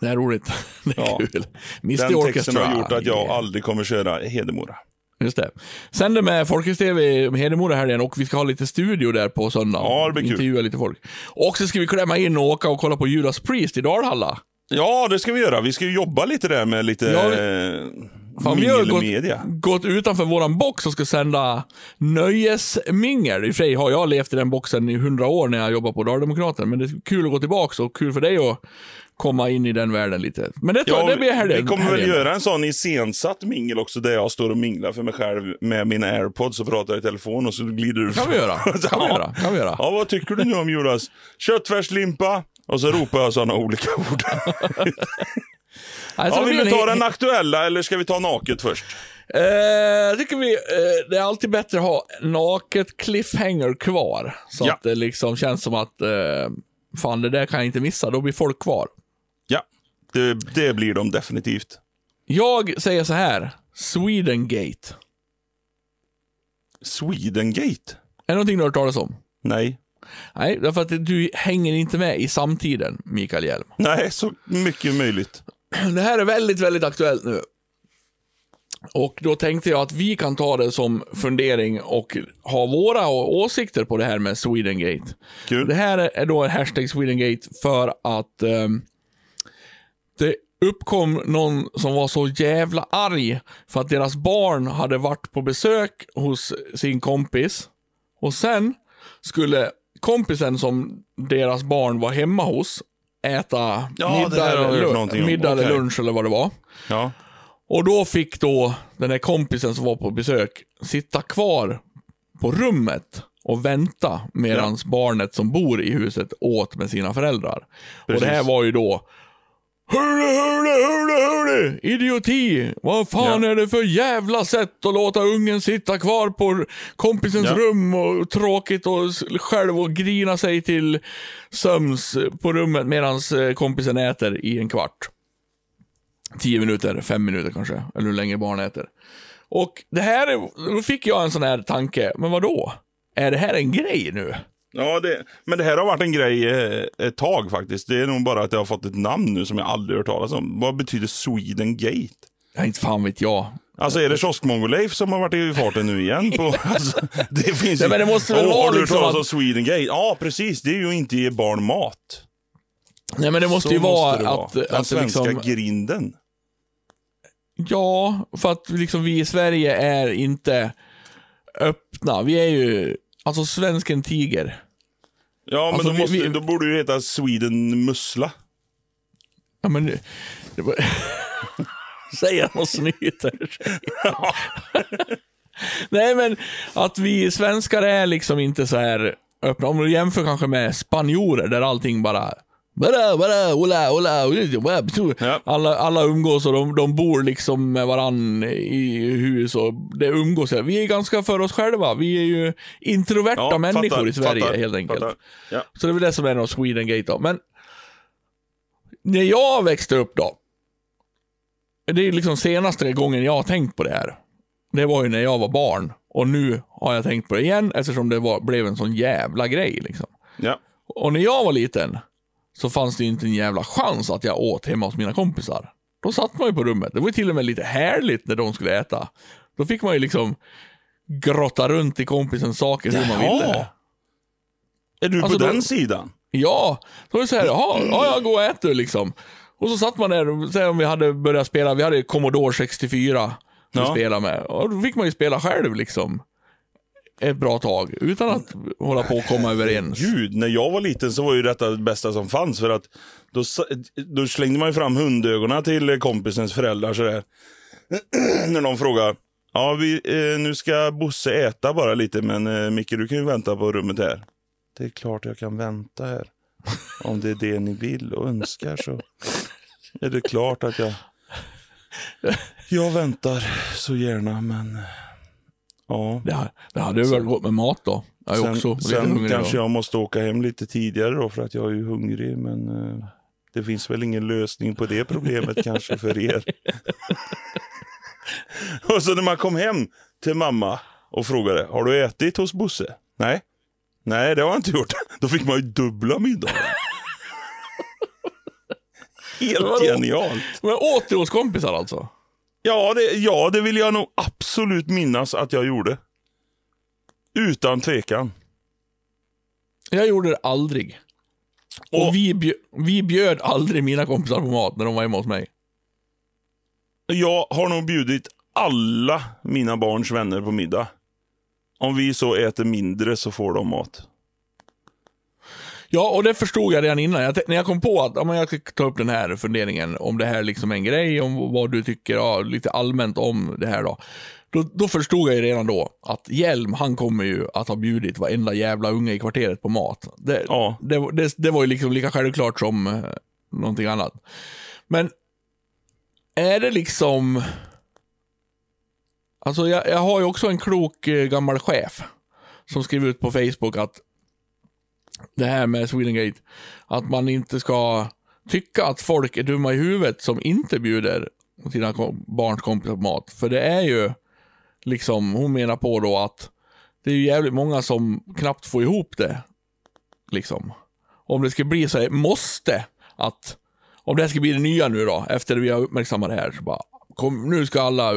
Det är roligt. (laughs) Det är Ja. kul. Mr Den Orchestra. texten har gjort att jag aldrig kommer köra Hedemora. Just det. Sänder med Folkis-TV med Hedemora helgen och vi ska ha lite studio där på söndag. Ja, det blir kul. Intervjua lite folk. Och så ska vi klämma in och åka och kolla på Judas Priest i Dalhalla. Ja, det ska vi göra. Vi ska ju jobba lite där med lite Ja, ja, Fan, vi har gått, gått utanför våran box och ska sända nöjesmingel. I och för sig har jag levt i den boxen i hundra år när jag jobbar på Daldemokraten, men det är kul att gå tillbaka och kul för dig att komma in i den världen lite. Men det, tror jag- det blir helgen. vi kommer väl göra en sån iscensatt mingel också där jag står och minglar för mig själv med mina airpods och pratar i telefon och så glider du Kan vi göra. (laughs) Kan vi Ja. göra. Kan vi göra. Ja, vad tycker du nu om Jonas? Köttfärslimpa? Och så ropar jag sådana olika (laughs) ord. (laughs) Nej, så Ja, vill du ta den aktuella eller ska vi ta naket först? Eh, jag tycker vi, eh, det är alltid bättre att ha naket cliffhanger kvar. Så Ja. att det liksom känns som att, eh, fan det där kan jag inte missa, då blir folk kvar. Det, det blir de definitivt. Jag säger så här, Swedengate. Swedengate? Är det någonting du har hört talas om? Nej. Nej, därför att du hänger inte med i samtiden, Mikael Hjelm. Nej, så mycket möjligt. (clears throat) Det här är väldigt, väldigt aktuellt nu. Och då tänkte jag att vi kan ta det som fundering och ha våra åsikter på det här med Swedengate. Kul. Det här är då en hashtag Swedengate för att ehm, det uppkom någon som var så jävla arg för att deras barn hade varit på besök hos sin kompis. Och sen skulle kompisen som deras barn var hemma hos äta Ja, middag, eller, middag eller lunch eller vad det var. Ja. Och då fick då den här kompisen som var på besök sitta kvar på rummet och vänta medan barnet som bor i huset åt med sina föräldrar. Och Precis. det här var ju då Hörde, hörde, hörde, hörde! Idioti! Vad fan Ja. är det för jävla sätt att låta ungen sitta kvar på kompisens Ja. rum och tråkigt och själv och grina sig till söms på rummet medan kompisen äter i en kvart. 10 minuter, 5 minuter kanske, eller hur länge barn äter. Och det här, är- då fick jag en sån här tanke, men vad då? Är det här en grej nu? Ja, det, men det här har varit en grej eh, ett tag faktiskt. Det är nog bara att jag har fått ett namn nu som jag aldrig hört talas om. Vad betyder Sweden Gate? Ja, inte fan vet jag. Alltså är det kioskmongo-Leif som har varit i farten nu igen? På, (laughs) alltså, det finns ju- men det måste väl Åh, vara Har du liksom talas att- om Sweden Gate? Ja, precis. Det är ju inte ge barn mat. Nej men det måste Så ju vara måste det att, Den att svenska liksom, grinden. ja, för att liksom vi i Sverige är inte öppna. Vi är ju, alltså svensken tiger. Ja, men Alltså, då, vi- måste, vi- då borde det heta Sweden Mussla. Ja men, det- det var, han och snyter. Nej men, att vi svenskar är liksom inte så här öppna. Om du jämför kanske med spanjorer där allting bara bara, bara, ola, ola, ola, Ja. alla, alla umgås och de, de bor liksom med varann i hus och det umgås. Vi är ganska för oss själva. Vi är ju introverta människor fattar, i Sverige fattar, helt enkelt. fattar. Ja. Så det är väl det som är någon Sweden Gate då. Men när jag växte upp då. Det är liksom senaste gången jag har tänkt på det här. Det var ju när jag var barn. Och nu har jag tänkt på det igen eftersom det var, blev en sån jävla grej liksom. Ja. Och när jag var liten så fanns det ju inte en jävla chans att jag åt hemma hos mina kompisar. Då satt man ju på rummet. Det var ju till och med lite härligt när de skulle äta. Då fick man ju liksom grotta runt i kompisens saker hur man ville. Är du Alltså, på då- den sidan? Ja, då var det så här, jaha, ja, jag går och äter liksom. Och så satt man där och om vi hade börjat spela, vi hade Commodore 64 att Ja. spela med. Och då fick man ju spela själv liksom. Ett bra tag, utan att hålla på och komma överens. Gud, när jag var liten så var ju detta det bästa som fanns. För att då, då slängde man ju fram hundögonen till kompisens föräldrar sådär. (clears throat) när de frågar. Ja, vi, eh, nu ska Bosse äta bara lite, men eh, Micke du kan ju vänta på rummet här. Det är klart jag kan vänta här. Om det är det ni vill och önskar så är det klart att jag... Jag väntar så gärna, men... Eh, Ja. Det, det hade ju väl gått med mat då. Jag Sen, också sen kanske då. jag måste åka hem lite tidigare då för att jag är ju hungrig. Men eh, det finns väl ingen lösning på det problemet kanske för er. (laughs) och så när man kom hem till mamma och frågade, har du ätit hos Bosse? Nej. Nej, det har jag inte gjort. (laughs) Då fick man ju dubbla middagar. (laughs) Helt genialt. Men åt du hos kompisar alltså? Ja det, ja, det vill jag nog absolut minnas att jag gjorde. Utan tvekan. Jag gjorde det aldrig. Och, Och- vi, bjöd, vi bjöd aldrig mina kompisar på mat när de var hemma hos mig. Jag har nog bjudit alla mina barns vänner på middag. Om vi så äter mindre så får de mat. Ja, och det förstod jag redan innan. Jag, när jag kom på att ja, men jag ska ta upp den här funderingen, om det här liksom är en grej, om vad du tycker ja, lite allmänt om det här då. Då, då förstod jag ju redan då att Hjelm, han kommer ju att ha bjudit varenda jävla unge i kvarteret på mat. Det, Ja. det, det, det var ju liksom lika självklart som eh, någonting annat. Men är det liksom... Alltså jag, jag har ju också en klok eh, gammal chef som skrev ut på Facebook att det här med Swedengate, att man inte ska tycka att folk är dumma i huvudet som inte bjuder sina barns kompisar på mat. För det är ju liksom, hon menar på då att det är ju jävligt många som knappt får ihop det. Liksom. Om det ska bli så här, måste att, om det här ska bli det nya nu då, efter vi har uppmärksammat det här, så bara, kom, nu ska alla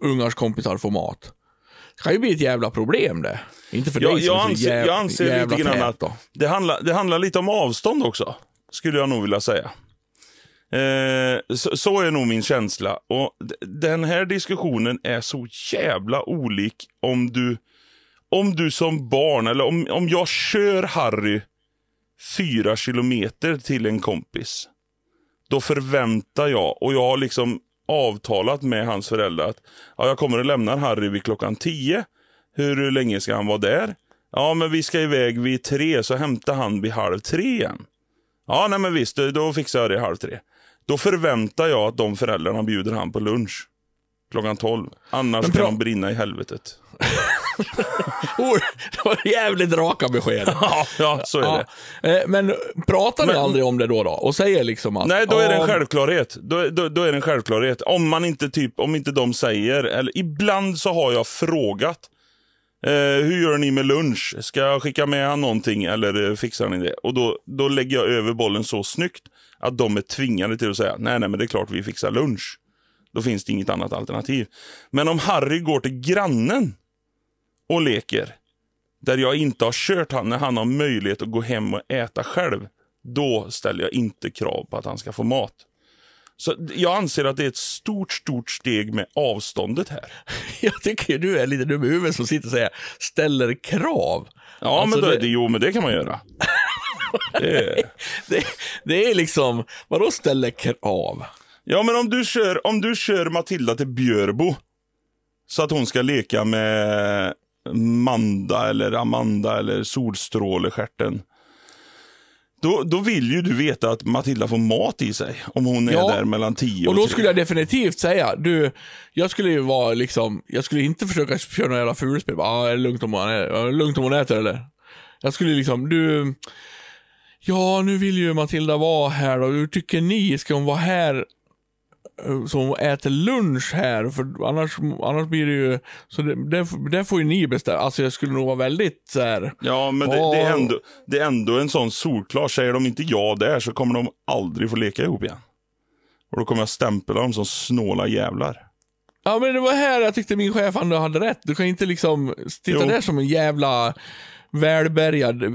ungars kompisar få mat. Det kan ju bli ett jävla problem det. Inte för Jag, dig jag, anser, jäv, jag anser jävla lite grann att det handlar, det handlar lite om avstånd också. Skulle jag nog vilja säga. Eh, så, så är nog min känsla. Och Den här diskussionen är så jävla olik om du, om du som barn, eller om, om jag kör Harry fyra kilometer till en kompis. Då förväntar jag, och jag har liksom avtalat med hans föräldrar att ja, jag kommer att lämna Harry vid klockan tio. Hur länge ska han vara där? Ja, men vi ska iväg vid tre, så hämtar han vid halv tre igen. Ja, nej men visst, då fixar jag det halv tre. Då förväntar jag att de föräldrarna bjuder han på lunch. Klockan tolv. Annars Men kan de brinna i helvetet. (laughs) Det var jävligt raka besked. (laughs) Ja, ja så är det. Ja. Eh, Men pratar ni Men- aldrig om det då, då? Och säger liksom att... Nej, då är det en självklarhet. Då, då, då är det en självklarhet. Om man inte typ, om inte de säger, eller ibland så har jag frågat. Eh, hur gör ni med lunch? Ska jag skicka med han någonting eller eh, fixar ni det? Och då, då lägger jag över bollen så snyggt att de är tvingade till att säga nej, nej, men det är klart vi fixar lunch. Då finns det inget annat alternativ. Men om Harry går till grannen och leker, där jag inte har kört han när han har möjlighet att gå hem och äta själv, då ställer jag inte krav på att han ska få mat. Så jag anser att det är ett stort, stort steg med avståndet här. (laughs) Jag tycker du är lite dum i huvudet som sitter och säger ställer krav. Ja, Alltså, men då, det- jo, men det kan man göra. (laughs) Det är... Det, det är liksom, vadå ställer krav? Ja, men om du, kör, om du kör Matilda till Björbo så att hon ska leka med Manda eller Amanda eller Solstrålestjärten. Då, då vill ju du veta att Matilda får mat i sig om hon är Ja, där mellan 10 och, Och då 3. skulle jag definitivt säga, du, jag skulle ju vara liksom, jag skulle inte försöka köra några jävla fulspel. Bara, ah, är det lugnt om hon, är, är det lugnt om hon äter eller? Jag skulle liksom, du, ja nu vill ju Matilda vara här och hur tycker ni, ska hon vara här eh, hon äter lunch här? För annars, annars blir det ju, så det, det, det får ju ni bestämma. Alltså jag skulle nog vara väldigt så här. Ja, men det, det, är ändå, det är ändå en sån solklar. Säger de inte ja där så kommer de aldrig få leka ihop igen. Och då kommer jag stämpla dem som snåla jävlar. Ja men det var här jag tyckte min chef ändå hade rätt. Du kan inte liksom sitta Jo. där som en jävla välbärgad, eh,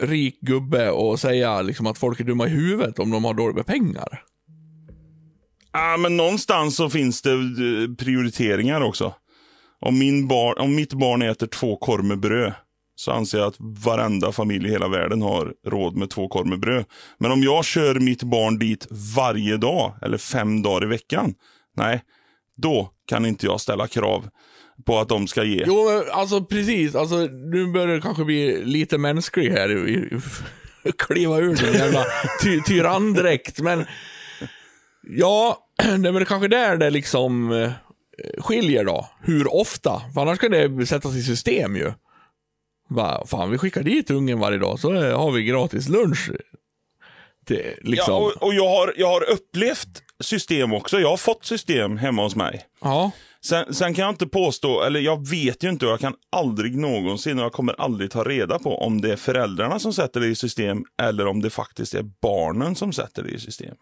rik gubbe och säga liksom att folk är dumma i huvudet om de har dåligt med pengar. Ah, men någonstans så finns det eh, prioriteringar också. Om, min bar, om mitt barn äter två korv med bröd så anser jag att varenda familj i hela världen har råd med två korv med bröd. Men om jag kör mitt barn dit varje dag eller fem dagar i veckan, nej, då kan inte jag ställa krav på att de ska ge. Jo, men alltså precis. Alltså, nu börjar det kanske bli lite mänsklig här. (laughs) Kliva ur din jävla ty tyranndräkt. Men ja, (clears throat) det är väl kanske där det liksom eh, skiljer då. Hur ofta? För annars kan det sättas i system ju. Va, fan, vi skickar dit ungen varje dag så eh, har vi gratis lunch. Det, liksom. Ja, och, och jag, har, jag har upplevt system också. Jag har fått system hemma hos mig. ja. Sen, sen kan jag inte påstå, eller jag vet ju inte och jag kan aldrig någonsin och jag kommer aldrig ta reda på om det är föräldrarna som sätter det i system eller om det faktiskt är barnen som sätter det i system.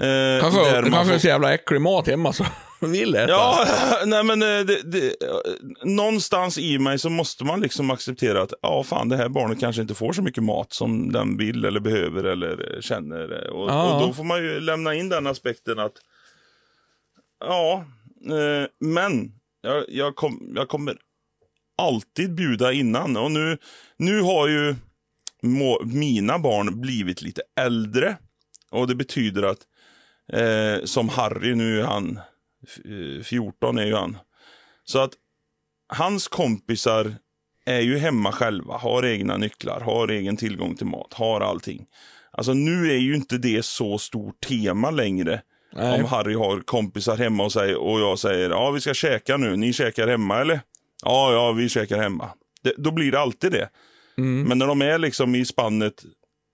Eh, Kanske, där kanske får- så jävla äcklig mat hemma så (laughs) vill äta. Ja, (laughs) nej men eh, det, det, eh, någonstans i mig så måste man liksom acceptera att ja, fan det här barnet kanske inte får så mycket mat som den vill eller behöver eller eh, känner. Och, Ja. och då får man ju lämna in den aspekten att ja, eh, men jag, jag, kom, jag kommer alltid bjuda innan. Och nu, nu har ju må, mina barn blivit lite äldre. Och det betyder att eh, som Harry, nu är han f- eh, 14 är ju han. Så att hans kompisar är ju hemma själva, har egna nycklar, har egen tillgång till mat, har allting. Alltså nu är ju inte det så stort tema längre. Nej. Om Harry har kompisar hemma och, säger, och jag säger ja vi ska käka nu, ni käkar hemma eller? Ja, ja vi käkar hemma. Det, då blir det alltid det. Mm. Men när de är liksom i spannet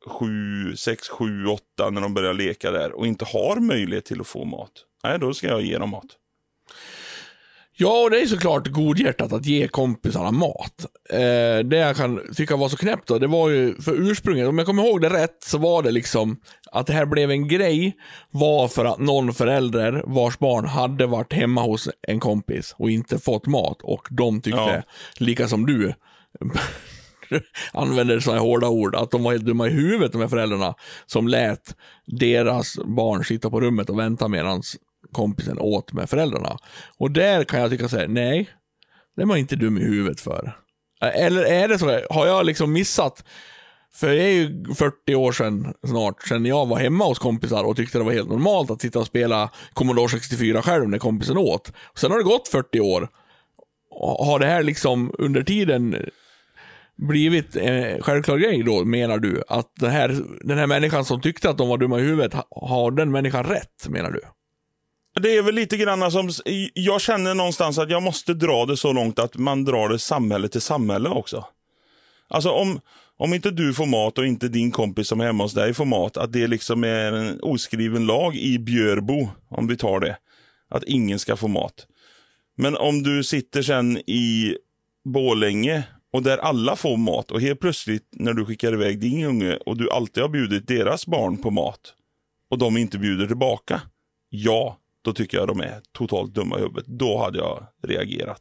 7, 6, 7, 8 när de börjar leka där och inte har möjlighet till att få mat. Nej, då ska jag ge dem mat. Ja, och det är såklart godhjärtat att ge kompisarna mat. Eh, det jag kan tycka var så knäppt då, det var ju för ursprunget, om jag kommer ihåg det rätt, så var det liksom att det här blev en grej var för att någon förälder vars barn hade varit hemma hos en kompis och inte fått mat och de tyckte, Ja. lika som du, (laughs) använder sådana här hårda ord, att de var helt dumma i huvudet de här föräldrarna som lät deras barn sitta på rummet och vänta medan kompisen åt med föräldrarna. Och där kan jag tycka såhär, nej, det är man inte dum i huvudet för. Eller är det så, här, har jag liksom missat, för det är ju 40 år sedan snart, sedan jag var hemma hos kompisar och tyckte det var helt normalt att sitta och spela Commodore 64 själv när kompisen åt. Sen har det gått 40 år. Har det här liksom under tiden blivit en självklar grej då, menar du? Att den här, den här människan som tyckte att de var dumma i huvudet, har den människan rätt, menar du? Det är väl lite grann som, jag känner någonstans att jag måste dra det så långt att man drar det samhälle till samhälle också. Alltså om, om inte du får mat och inte din kompis som är hemma hos dig får mat, att det liksom är en oskriven lag i Björbo, om vi tar det, att ingen ska få mat. Men om du sitter sen i Bålänge och där alla får mat och helt plötsligt när du skickar iväg din unge och du alltid har bjudit deras barn på mat och de inte bjuder tillbaka. Ja, då tycker jag de är totalt dumma i huvudet. Då hade jag reagerat.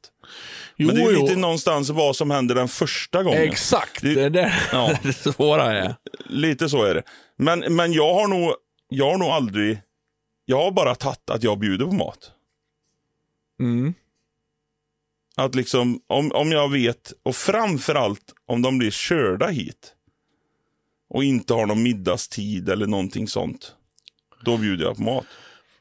Jo, Men det är ju jo. lite någonstans vad som händer den första gången. Exakt, Det- det är där Ja. (laughs) det svåra är. Lite så är det. Men, men jag har nog, jag har nog aldrig, jag har bara tagit att jag bjuder på mat. Mm. Att liksom, om, om jag vet, och framförallt om de blir körda hit och inte har någon middagstid eller någonting sånt. Då bjuder jag på mat.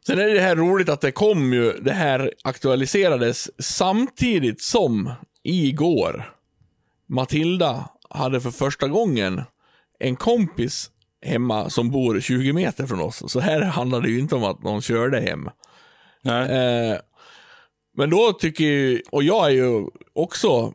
Sen är det här roligt att det kom ju, det här aktualiserades samtidigt som igår Matilda hade för första gången en kompis hemma som bor 20 meter från oss. Så här handlar det ju inte om att någon körde hem. Nej. Eh, men då tycker ju, och jag är ju också,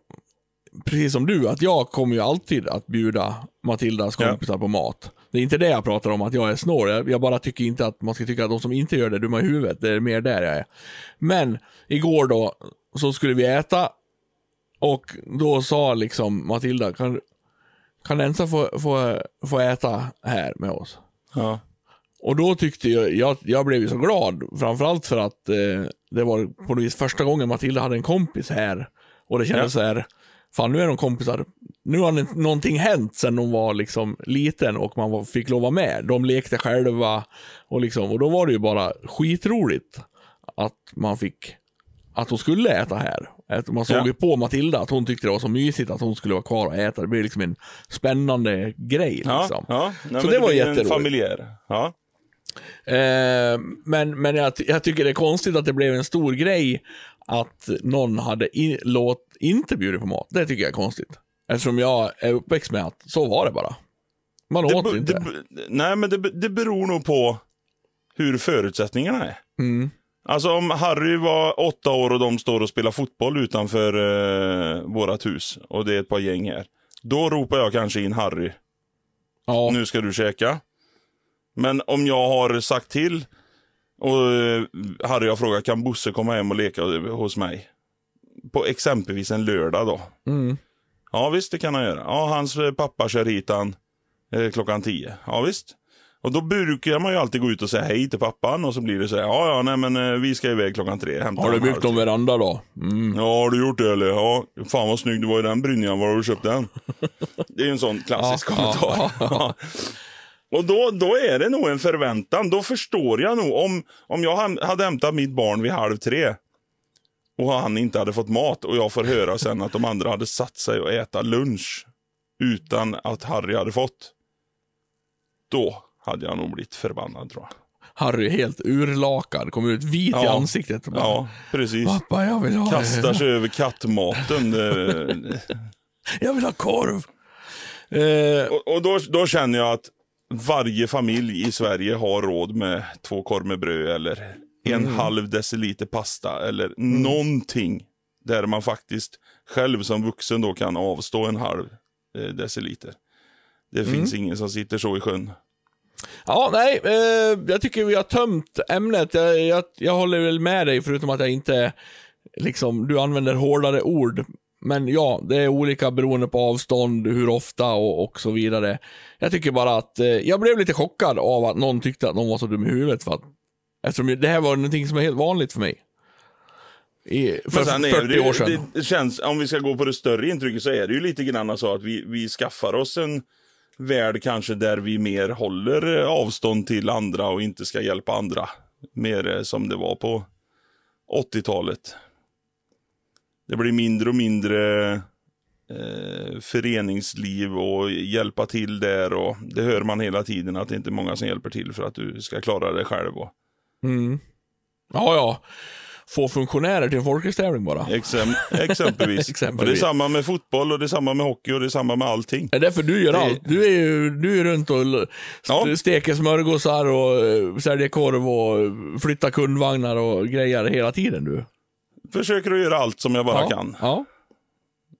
precis som du, att jag kommer ju alltid att bjuda Matildas Ja. kompisar på mat. Det är inte det jag pratar om, att jag är snål. Jag, jag bara tycker inte att man ska tycka att de som inte gör det är dumma i huvudet. Det är mer där jag är. Men igår då, så skulle vi äta och då sa liksom Matilda, kan, kan Ensa få, få, få äta här med oss? Ja. Och då tyckte jag, jag, jag blev ju så glad, framförallt för att eh, det var på något vis första gången Matilda hade en kompis här. Och det kändes Ja. så här, fan nu är de kompisar. Nu har det- någonting hänt sen hon var liksom liten och man var, fick lov vara med. De lekte själva och liksom, och då var det ju bara skitroligt att man fick, att hon skulle äta här. Man såg Ja. ju på Matilda att hon tyckte det var så mysigt att hon skulle vara kvar och äta. Det blev liksom en spännande grej Ja, liksom. ja. Nej, Så men det var jätteroligt. Familjär. Ja. Eh, men men jag, jag tycker det är konstigt att det blev en stor grej att någon hade in, låt, inte bjudit på mat. Det tycker jag är konstigt. Eftersom jag är uppväxt med att så var det bara. Man Det, åt inte. det, nej, men det, det beror nog på hur förutsättningarna är. Mm. Alltså om Harry var åtta år och de står och spelar fotboll utanför eh, vårat hus och det är ett par gäng här. Då ropar jag kanske in Harry. Ja, Nu ska du käka. Men om jag har sagt till och eh, Harry har frågat kan Bosse komma hem och leka hos mig. På exempelvis en lördag då. mm. Ja visst, det kan han göra. Ja, hans eh, pappa kör hit han eh, klockan tio. Ja visst. Och då brukar man ju alltid gå ut och säga hej till pappan och så blir det så här, ja ja nej men eh, vi ska iväg klockan tre. Hämta Har du en byggt någon veranda då? Mm. Ja, har du gjort det eller? Ja, fan vad snygg du var i den brynjan. Var har du köpt den? (laughs) Det är ju en sån klassisk kommentar. (laughs) Och då, då är det nog en förväntan. Då förstår jag nog om, om jag hade hämtat mitt barn vid halv tre och han inte hade fått mat och jag får höra sen att de andra hade satt sig och äta lunch utan att Harry hade fått. Då hade jag nog blivit förbannad tror jag. Harry är helt urlakad, kommer ut vit i Ja. ansiktet. Och bara, Ja, precis. Pappa, jag vill ha Kastar sig över kattmaten. Det- (laughs) Jag vill ha korv. Eh, Och, och då, då känner jag att varje familj i Sverige har råd med två korv med bröd eller en halv deciliter pasta eller någonting. Där man faktiskt själv som vuxen då kan avstå en halv eh, deciliter. Det finns ingen som sitter så i sjön. Ja, nej, eh, jag tycker vi har tömt ämnet. Jag, jag, jag håller väl med dig, förutom att jag inte liksom, du använder hårdare ord. Men ja, det är olika beroende på avstånd, hur ofta och, och så vidare. Jag tycker bara att, eh, jag blev lite chockad av att någon tyckte att någon var så dum i huvudet. För att, eftersom det här var någonting som är helt vanligt för mig. I, för är 40 det, år sedan. det, det känns, om vi ska gå på det större intrycket så är det ju lite grann så att vi, vi skaffar oss en värld kanske där vi mer håller eh, avstånd till andra och inte ska hjälpa andra. Mer eh, som det var på 80-talet. Det blir mindre och mindre eh, föreningsliv och hjälpa till där och det hör man hela tiden att det inte är många som hjälper till för att du ska klara dig själv. Och, Mm. Ja, ja. Få funktionärer till en folkracetävling bara. Exemp exempelvis. (laughs) Exempelvis. Och det är samma med fotboll och det är samma med hockey och det är samma med allting. Det är därför du gör Det- allt. Du är ju du är runt och Ja. steker smörgåsar och eh, säljer korv och flyttar kundvagnar och grejer hela tiden du. Försöker att göra allt som jag bara ja. kan. Ja.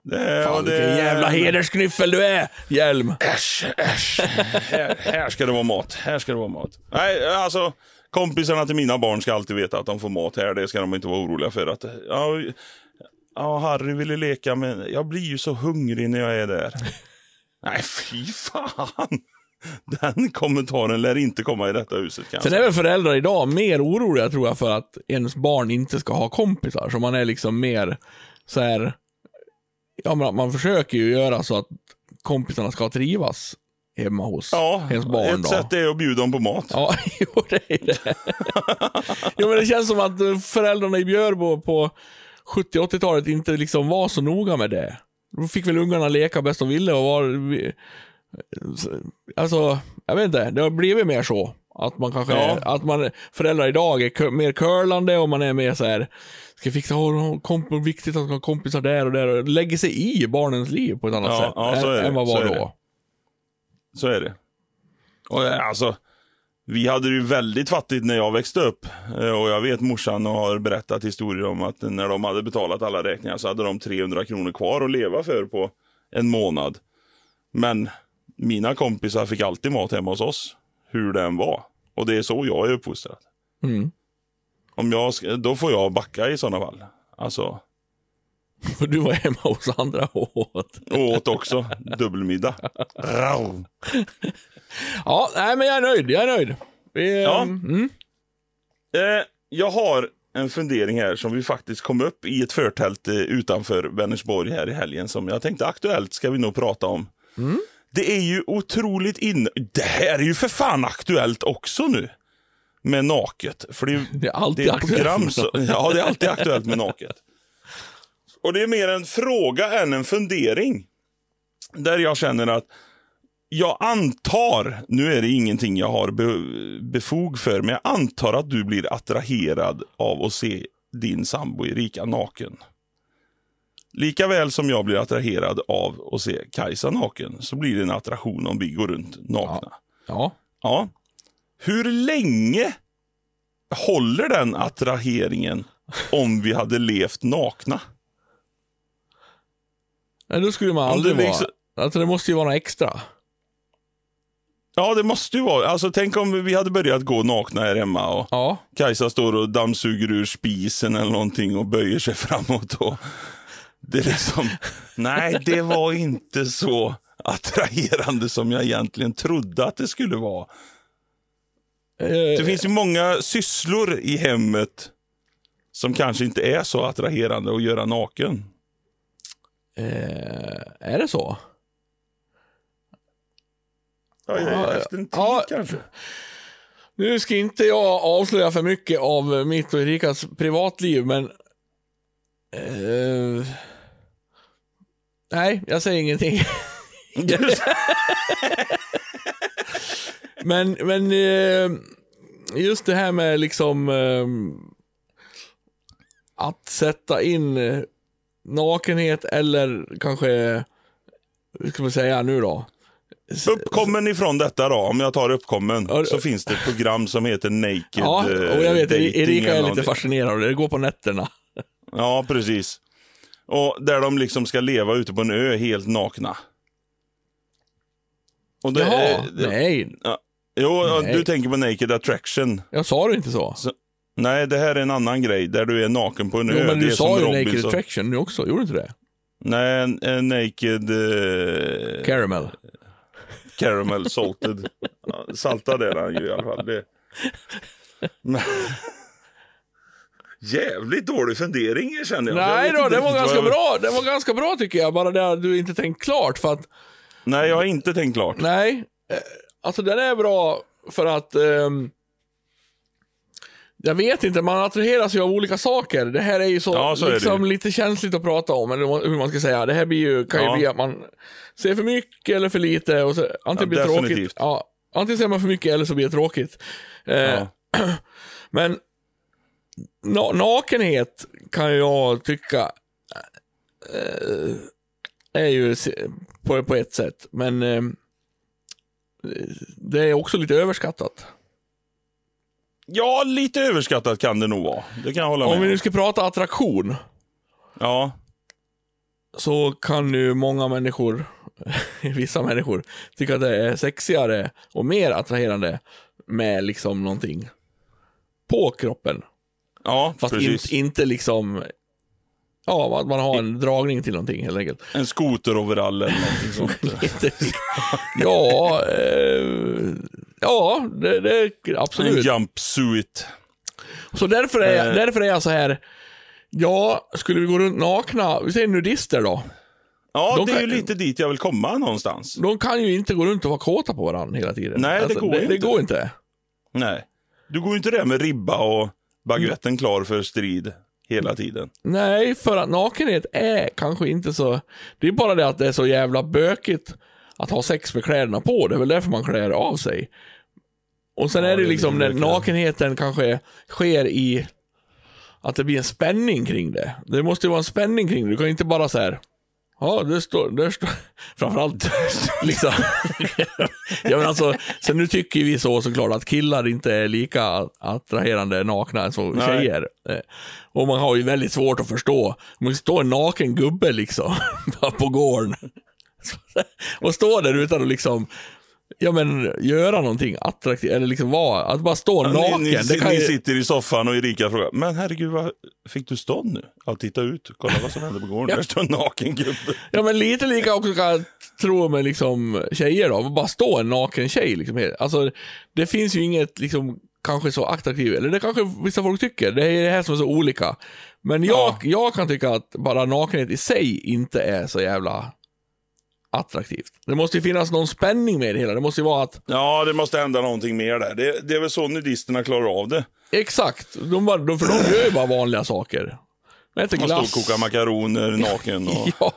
Det Fan det vilken jävla hedersknyffel du är, Hjelm. Äsch, äsch. här, här ska det vara mat. Här ska det vara mat. Nej, alltså kompisarna till mina barn ska alltid veta att de får mat här. Det ska de inte vara oroliga för. Att, ja, ja, Harry ville leka men jag blir ju så hungrig när jag är där. (laughs) Nej, fy fan. (laughs) Den kommentaren lär inte komma i detta huset kanske. Sen är väl föräldrar idag mer oroliga tror jag för att ens barn inte ska ha kompisar. Så man är liksom mer så här. Ja, men man försöker ju göra så att kompisarna ska trivas hemma hos Ja, ens barn. ett då. sätt är att bjuda dem på mat. Ja, (laughs) jo det är det. (laughs) jo men det känns som att föräldrarna i Björbo på 70-80-talet inte liksom var så noga med det. Då fick väl ungarna leka bäst de ville och var... Alltså, jag vet inte. Det har blivit mer så. Att man kanske, Ja. att man, föräldrar idag är mer curlande och man är mer så här. Ska fixa, oh, komp viktigt att ha kompisar där och där. Och lägger sig i barnens liv på ett annat Ja, sätt. ja, så är än, det, än vad så var är då. Så är det. Och eh, alltså, vi hade det ju väldigt fattigt när jag växte upp. Eh, Och jag vet morsan har berättat historier om att när de hade betalat alla räkningar så hade de 300 kronor kvar att leva för på en månad. Men mina kompisar fick alltid mat hemma hos oss. Hur det än var. Och det är så jag är uppfostrad. Mm. Om jag ska, då får jag backa i sådana fall. Alltså, För (laughs) du var hemma hos andra och åt. och åt också dubbelmiddag. (laughs) Ja, nej men jag är nöjd. Jag är nöjd. Vi, Ja. Mm. Eh, jag har en fundering här som vi faktiskt kom upp i ett förtält eh, utanför Vänersborg här i helgen som jag tänkte aktuellt ska vi nog prata om. Det är ju otroligt inne... Det här är ju för fan aktuellt också nu. Med naket. För det är, Det är alltid det är aktuellt program så, Ja, det är alltid aktuellt med naket. Och det är mer en fråga än en fundering. Där jag känner att jag antar, nu är det ingenting jag har be, befog för, men jag antar att du blir attraherad av att se din sambo Erika naken. Lika väl som jag blir attraherad av att se Kajsa naken, så blir det en attraktion om vi går runt nakna. Ja. Ja. Hur länge håller den attraheringen om vi hade levt nakna? Nej, då skulle man aldrig du vara... liksom- Alltså det måste ju vara något extra. Ja, det måste ju vara. Alltså, tänk om vi hade börjat gå nakna här hemma och Ja. Kajsa står och dammsuger ur spisen eller någonting och böjer sig (laughs) framåt. Och det är liksom, nej, det var inte så attraherande som jag egentligen trodde att det skulle vara. Det finns ju många sysslor i hemmet som kanske inte är så attraherande att göra naken. eh, är det så? Ja, Ja, efter en tid ja. kanske. Nu ska inte jag avslöja för mycket av mitt och Erikas privatliv, men... Eh, nej, jag säger ingenting. men, men eh, just det här med liksom eh, att sätta in eh, nakenhet eller kanske, hur ska man säga nu då? Uppkommen ifrån detta då, om jag tar uppkommen, Ja, så finns det ett program som heter Naked Ja, och jag vet, Erika är lite fascinerad av det. Det går på nätterna. Ja, precis. Och där de liksom ska leva ute på en ö helt nakna. Och det, Jaha, det, nej. Jo, ja, Nej. du tänker på Naked Attraction. Jag sa det inte så. Så, Nej, det här är en annan grej där du är naken på en Jo, ö. men du sa ju Naked Robinson. Attraction nu också, gjorde du inte det? Nej, naked eh, Caramel. caramel salted. (laughs) Saltad är den ju i alla fall. Det. (laughs) Jävligt dålig fundering känner jag. jag. Nej vet då, det var ganska jag- bra. Det var ganska bra tycker jag, bara det att du inte tänkt klart för att Nej, jag har inte tänkt klart. Nej, eh, alltså den är bra för att ehm, jag vet inte, man attraheras ju av olika saker. Det här är ju så, Ja, så liksom ju. lite känsligt att prata om, eller hur man ska säga. Det här blir ju, kan ju Ja. bli att man ser för mycket eller för lite. Och så, antingen Ja, blir tråkigt. Ja, antingen ser man för mycket eller så blir det tråkigt. Eh, Ja. (clears throat) Men na nakenhet kan jag tycka eh, är ju på, på ett sätt, men eh, det är också lite överskattat. ja, lite överskattat kan det nog vara. Det kan jag hålla Om vi med nu ska prata attraktion, Ja, så kan ju många människor, (laughs) vissa människor, tycka att det är sexigare och mer attraherande med liksom någonting på kroppen. Ja Fast precis. inte, inte liksom, ja, att man har en dragning till någonting helt enkelt. En skoteroverall eller någonting (laughs) sånt. Inte- ja, eh, ja, det, det en absolut. jumpsuit. Så därför är, jag, Eh. därför är jag så här. Ja, skulle vi gå runt nakna, vi säger nudister då. Ja, De det är ju kan- lite dit jag vill komma någonstans. De kan ju inte gå runt och vara kåta på varandra hela tiden. Nej, det går det, ju det inte. går inte. Nej. Du går ju inte där med ribba och baguetten klar för strid hela tiden. Nej, för att nakenhet är kanske inte så... Det är bara det att det är så jävla bökigt att ha sex med kläderna på. Det är väl därför man klär av sig. Och sen Ja, är det det liksom när nakenheten kanske sker i att det blir en spänning kring det. Det måste ju vara en spänning kring det. Du kan inte bara så här. Ja, det står, där står, (laughs) framförallt (laughs) liksom. ja, men alltså, sen nu tycker vi så såklart att killar inte är lika attraherande nakna som Nej. tjejer. Eh, Och man har ju väldigt svårt att förstå. Det står en naken gubbe liksom (laughs) på gården och står där utan att liksom Ja men göra någonting attraktivt, eller liksom vara, att bara stå naken. Ni, ni, ni ju, sitter i soffan och Erika frågar, men herregud, vad, fick du stånd nu? Ja, titta ut, kolla vad som händer på gården. Ja. Där står en naken gubbe. Ja men lite lika också kan jag tro med liksom tjejer då, bara stå en naken tjej liksom. Alltså det finns ju inget liksom kanske så attraktivt, eller det kanske vissa folk tycker, det är det här som är så olika. Men jag, Ja. jag kan tycka att bara nakenhet i sig inte är så jävla attraktivt. Det måste ju finnas någon spänning med det hela, det måste ju vara att, Ja, det måste hända någonting mer där. Det, det är väl så nudisterna klarar av det. exakt, de bara, de, för de gör ju bara vanliga saker. De äter Man står och glass. kokar makaroner naken och (laughs) Ja,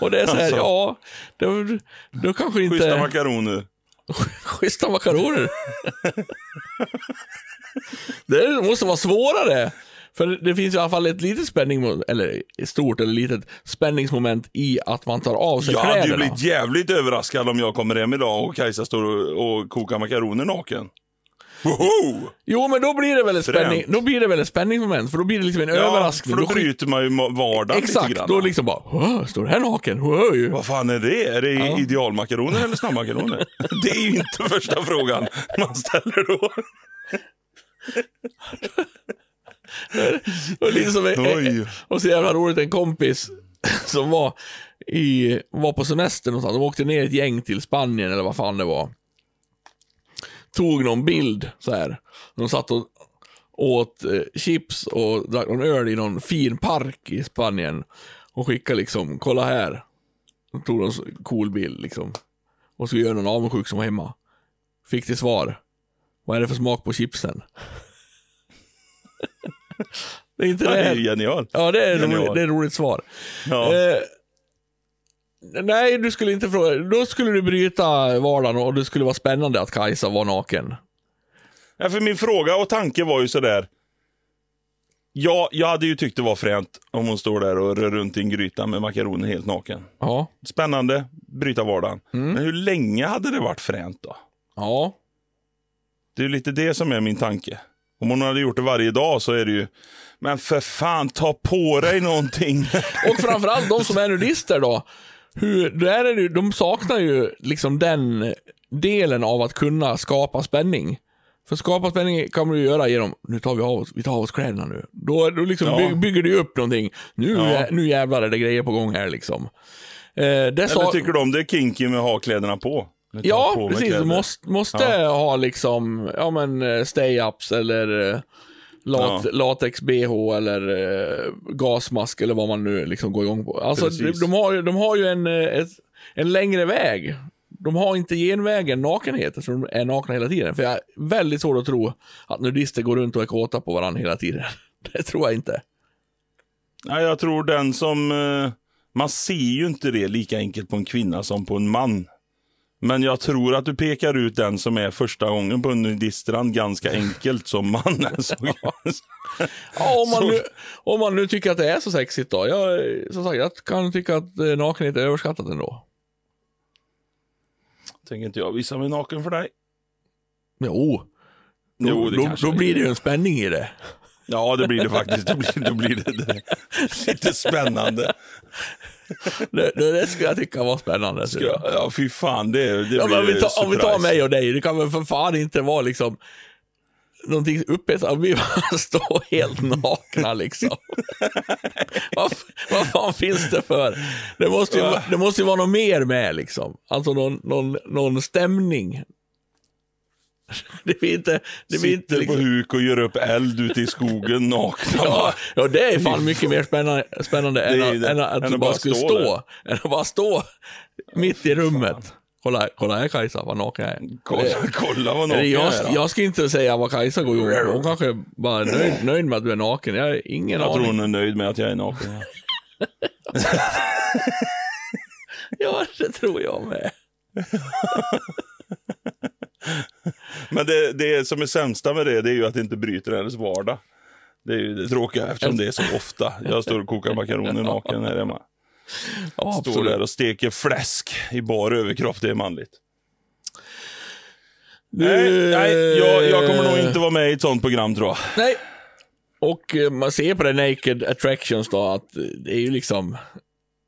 och det är så här, Alltså. ja, då, då kanske inte... schyssta makaroner. (laughs) Schyssta makaroner. det måste vara svårare. För det finns i alla fall ett litet spänning, eller stort eller litet spänningsmoment i att man tar av sig Jag hade ju kläderna. blivit jävligt överraskad om jag kommer hem idag och Kajsa står och, och kokar makaroner naken. Woho! Jo, men då blir det väl ett spänning, då blir det väl ett spänningsmoment, för då blir det liksom en överraskning. för då bryter man ju vardagen lite Exakt, grann. då liksom bara, "Åh, står här naken? Oj. Vad fan är det? Är det idealmakaroner eller snabbmakaroner? (laughs) det är ju inte första frågan man ställer då. (laughs) Och lite som en, Oj. och så jävla roligt, en kompis som var, i, var på semester någonstans. De åkte ner ett gäng till Spanien eller vad fan det var. Tog någon bild så här. De satt och åt eh, chips och drack någon öl i någon fin park i Spanien. Och skickade liksom, kolla här. De tog en cool bild liksom. Och så gör någon avundsjuk som var hemma. Fick till svar. Vad är det för smak på chipsen? (laughs) det är inte det. det är genialt. Ja, det är, roligt, det är ett roligt svar. Ja. Eh, nej, du skulle inte fråga. Då skulle du bryta vardagen och det skulle vara spännande att Kajsa var naken. Ja, för min fråga och tanke var ju sådär. Ja, jag hade ju tyckt det var fränt om hon står där och rör runt i en gryta med makaroner helt naken. Ja. Spännande, bryta vardagen. Men hur länge hade det varit fränt då? Ja. Det är lite det som är min tanke. Om hon hade gjort det varje dag så är det ju, men för fan ta på dig någonting. (laughs) Och framförallt de som är nudister då. Hur, där är det, de saknar ju liksom den delen av att kunna skapa spänning. För skapa spänning kan man ju göra genom, nu tar vi av oss, vi tar av oss kläderna nu. Då, då liksom Ja. by, bygger du upp någonting. Nu, Ja. nu jävlar är det grejer på gång här liksom. Eh, det sa, Eller tycker de det är kinky med att ha kläderna på? Ja, precis. Du kläder? måste, måste ha liksom, ja men eh, stay-ups eller eh, lat, Ja. latex-bh eller eh, gasmask eller vad man nu liksom går igång på. Alltså, de, de, har, de har ju en, eh, ett, en längre väg. De har inte genvägen nakenhet, så de är nakna hela tiden. För jag är väldigt svårt att tro att nudister går runt och är kåta på varandra hela tiden. (laughs) Det tror jag inte. Nej, jag tror den som... Man ser ju inte det lika enkelt på en kvinna som på en man. Men jag tror att du pekar ut den som är första gången på en nudiststrand ganska enkelt som man. Alltså. (laughs) Ja, om man, nu, om man nu tycker att det är så sexigt då. Jag, som sagt, jag kan tycka att eh, nakenhet är överskattat ändå. Tänker inte jag visa mig naken för dig. Jo. Då, Jo, då, då blir det ju en spänning i det. Ja, det blir det faktiskt. Då blir, då blir det, det lite spännande. (laughs) Det, det, skulle jag tycka var spännande. Ska, ja, fy fan. Det, det ja, blir om, vi tar, om vi tar surprise. mig och dig, det kan väl för fan inte vara liksom någonting upphetsat. Vi bara (laughs) står helt nakna liksom. (laughs) vad, vad fan finns det för? Det måste, ju, det måste ju vara något mer med liksom. Alltså någon, någon, någon stämning. (laughs) Det blir inte... Det blir inte Sitter på liksom, huk och gör upp eld ute i skogen (laughs) nakna. Ja, ja, det är fan mycket mer spännande, spännande än, att, än att, Än du bara skulle stå stå. Än att bara stå mitt i rummet. Kolla, kolla här Kajsa, vad naken jag är. Kolla, kolla vad naken jag, jag är. då. jag ska inte säga vad Kajsa går på. Hon kanske bara är nöjd, nöjd med att du är naken. Jag har ingen Jag tror aning. hon är nöjd med att jag är naken. Ja, (laughs) det tror jag med. (laughs) Men det, det som är sämsta med det, det är ju att det inte bryter hennes vardag. Det är ju det tråkiga eftersom det är så ofta. Jag står och kokar makaroner naken här hemma. Ja, Står där och steker fläsk i bar överkropp, det är manligt. Du, Nej, nej jag, jag kommer nog inte vara med i ett sånt program tror jag. Nej. Och eh, man ser på det Naked Attractions då att eh, det är ju liksom...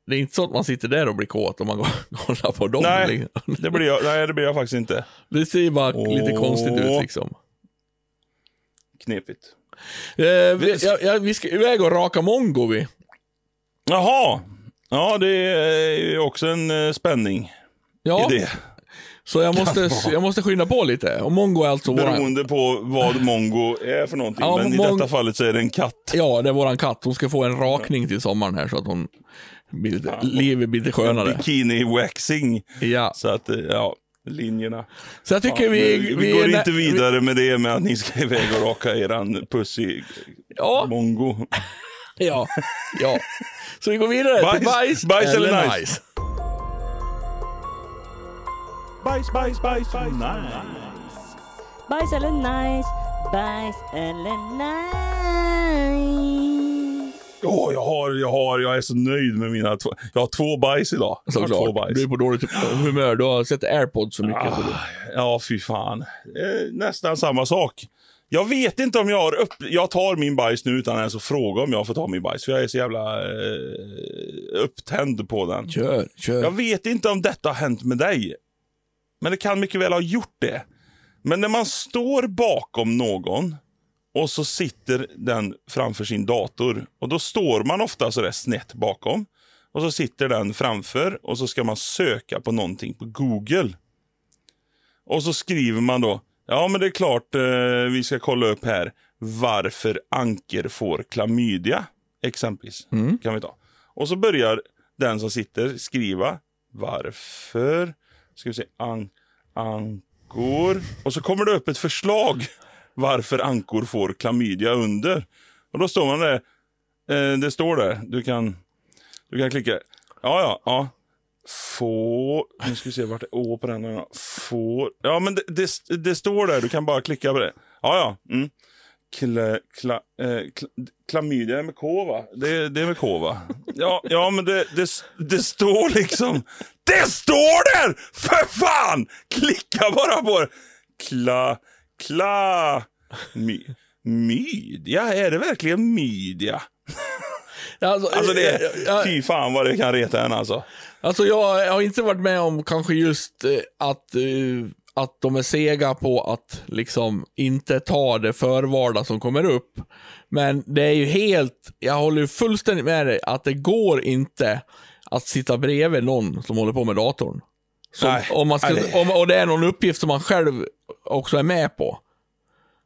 Det är inte så att man sitter där och blir kåt om man går (laughs) kollar på dem. Nej. liksom. Det blir jag, nej, det blir jag faktiskt inte. Det ser bara lite Åh. konstigt ut liksom. Knepigt. Eh, vi, ja, ja, vi ska iväg och raka mongo vi. Jaha. Ja, det är ju också en eh, spänning Ja, i det. så jag måste, jag måste skynda på lite. Och mongo är alltså våran... Beroende på vad mongo är för någonting. Ja, men i detta fallet så är det en katt. Ja, det är våran katt. Hon ska få en rakning till sommaren här så att hon lite, livet blir lite skönare. Bikini-waxing. Ja, Så att, eh, ja, linjerna. så jag tycker Ja, vi... vi, vi går inte vidare med det med att ni ska iväg och raka eran pussy Ja, mongo. (laughs) ja, ja. Så vi går vidare till Bajs- bajs, bajs eller nice? Bajs, bajs, bajs, nice. Bajs eller nice, bajs eller nice. Ja, jag har, jag har, jag är så nöjd med mina två. Jag har två bajs idag. Har två Såklart. bajs. Du är på dåligt humör. Du har sett airpods så mycket. så Ah, ja, fy fan. Eh, nästan samma sak. Jag vet inte om jag har upp... Jag tar min bajs nu utan ens att fråga om jag får ta min bajs. För jag är så jävla eh, upptänd på den. Kör, kör. Jag vet inte om detta har hänt med dig. Men det kan mycket väl ha gjort det. Men när man står bakom någon och så sitter den framför sin dator. Och då står man ofta så där snett bakom. Och så sitter den framför och så ska man söka på någonting på Google. Och så skriver man då, ja men det är klart eh, vi ska kolla upp här varför anker får klamydia, exempelvis. Kan vi ta. Och så börjar den som sitter skriva varför, ska vi se, an, ankor. Och så kommer det upp ett förslag varför ankor får klamydia under. Och då står man där, eh, det står där, du kan, du kan klicka. Ja, ja, ja. Få, nu ska vi se vart det är å på den. här. Få, ja men det, det, det står där, du kan bara klicka på det. Ja, ja. Mm. Kla, kla, eh, kla, klamydia är med K va? Det, det är med K va? Ja, ja men det, det, det står liksom. Det står där! För fan! Klicka bara på det. Kla, kla, my, mydja? Är det verkligen mydja? Alltså, Alltså det, jag, jag, fy fan vad det kan reta en alltså. alltså jag har inte varit med om kanske just eh, att, eh, att de är sega på att liksom inte ta det förvarda som kommer upp. Men det är ju helt, jag håller ju fullständigt med dig, att det går inte att sitta bredvid någon som håller på med datorn. Som, om man ska, om, och det är någon uppgift som man själv också är med på.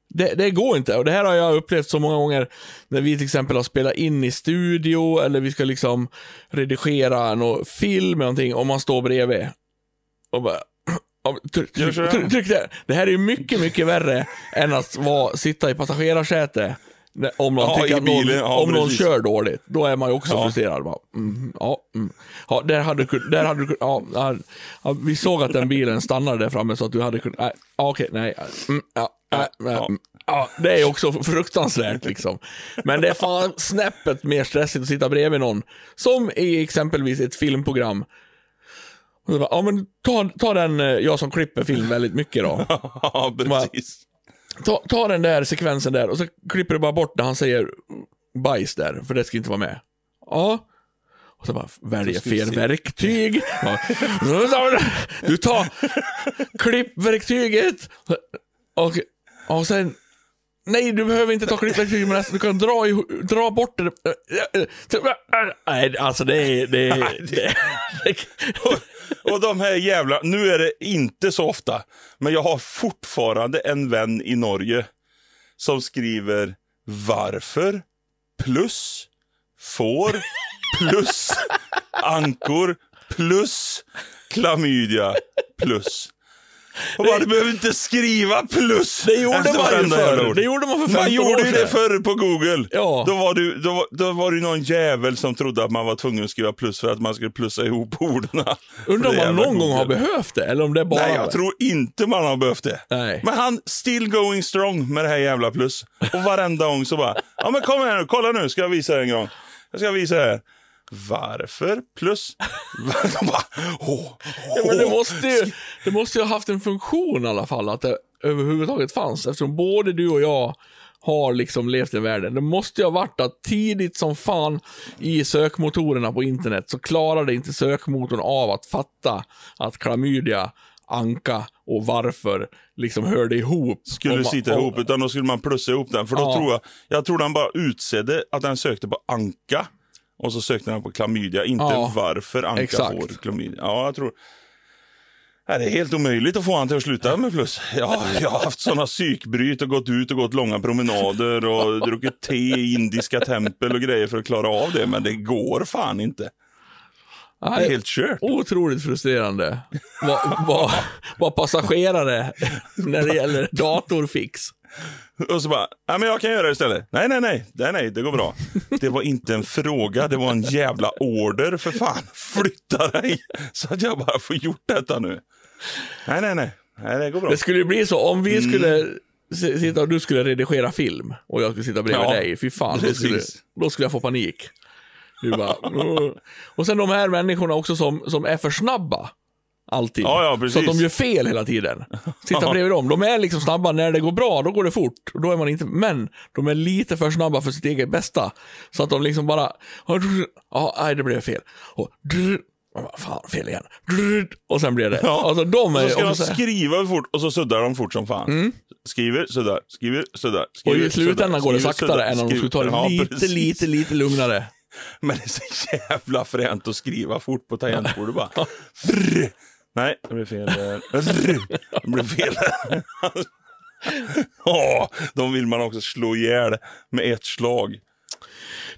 Det, det går inte. Och det här har jag upplevt så många gånger när vi till exempel har spelat in i studio eller vi ska liksom redigera någon film eller någonting och man står bredvid. Och bara... (clears throat) Tryck, tryck, tryck, tryck där. Det här är mycket, mycket värre än att vara, sitta i passagerarsäte. Om någon, Ja, tycker att någon, bilen. Ja, om någon kör dåligt, då är man ju också Ja. frustrerad. Bara, mm, ja, mm. ja, där hade du där hade du ja, ja, vi såg att den bilen stannade där framme så att du hade kunnat, nej, okej, nej, mm, ja, nej, nej, Ja. mm, ja, det är också fruktansvärt liksom. Men det är fan snäppet mer stressigt att sitta bredvid någon, som i exempelvis ett filmprogram. Och så bara, ja men ta, ta den, eh, jag som klipper film väldigt mycket då. (laughs) Ja, precis. Ta, ta den där sekvensen där och så klipper du bara bort när han säger bajs där, för det ska inte vara med. Ja. Och så bara väljer fel se. verktyg. Ja. Du tar klippverktyget och, och sen Nej, du behöver inte ta klippverktyget, men du kan dra, i, dra bort det. Nej, alltså det är... Det är, det är, (laughs) Och de här jävla, nu är det inte så ofta, men jag har fortfarande en vän i Norge som skriver varför plus får plus (laughs) ankor plus klamydia plus. Och bara, du behöver inte skriva plus Det gjorde man ju förr. Det gjorde man för Man 15 gjorde år det förr på Google. Ja. Då var, du, då, då var det någon jävel som trodde att man var tvungen att skriva plus för att man skulle plussa ihop (laughs) orden. Undrar om man någon gång har Google. behövt det, eller om det bara... Nej, jag tror inte man har behövt det. Nej. Men han still going strong med det här jävla plus. Och varenda gång så bara, ja men kom här nu, kolla nu, ska jag visa er en gång. Jag ska visa er. Varför plus? (laughs) De bara, åh, Ja, men det åh. måste, ju, det måste ju ha haft en funktion i alla fall, att det överhuvudtaget fanns. Eftersom både du och jag har liksom levt i världen. Det måste ju ha varit att tidigt som fan i sökmotorerna på internet så klarade inte sökmotorn av att fatta att klamydia, anka och varför liksom hörde ihop. skulle man- sitta ihop, utan då skulle man plussa ihop den. För då Ja. tror jag, jag tror den bara utsedde att den sökte på anka. Och så sökte den på klamydia, inte Ja, varför anka exakt. får klamydia. Ja, jag tror... Nej, det är helt omöjligt att få han till att sluta med plus. Ja, jag har haft sådana psykbryt och gått ut och gått långa promenader och druckit te i indiska tempel och grejer för att klara av det. Men det går fan inte. Det är helt kört. Otroligt frustrerande. Var, var, var passagerare när det gäller datorfix. Och så bara, nej men jag kan göra det istället. Nej, nej, nej, nej, nej, det går bra. Det var inte en fråga, det var en jävla order för fan. Flytta dig så att jag bara får gjort detta nu. Nej, nej, nej, nej det går bra. Det skulle ju bli så om vi Mm. skulle sitta och du skulle redigera film och jag skulle sitta bredvid Ja, dig. Fy fan, då skulle, då skulle jag få panik. Du bara, och sen de här människorna också som, som är för snabba. Alltid. Ja, ja, så att de gör fel hela tiden. Sitta bredvid dem. De är liksom snabba när det går bra, då går det fort. Och Då är man inte, men de är lite för snabba för sitt eget bästa. Så att de liksom bara, ja, nej det blev fel. Och, fan, fel igen. Och sen blir det Ja. Alltså de är så ska de så här- skriva fort och så suddar de fort som fan. Skriver, suddar, skriver, suddar. Och Skriver, i slutändan går det saktare suddar, än om de skulle ta det. Ja, lite, precis. lite, lite lugnare. (laughs) Men det är så jävla fränt att skriva fort på tangentbordet bara. Frr. Nej, det blev fel. Det blev fel. (laughs) Åh, de vill man också slå ihjäl med ett slag.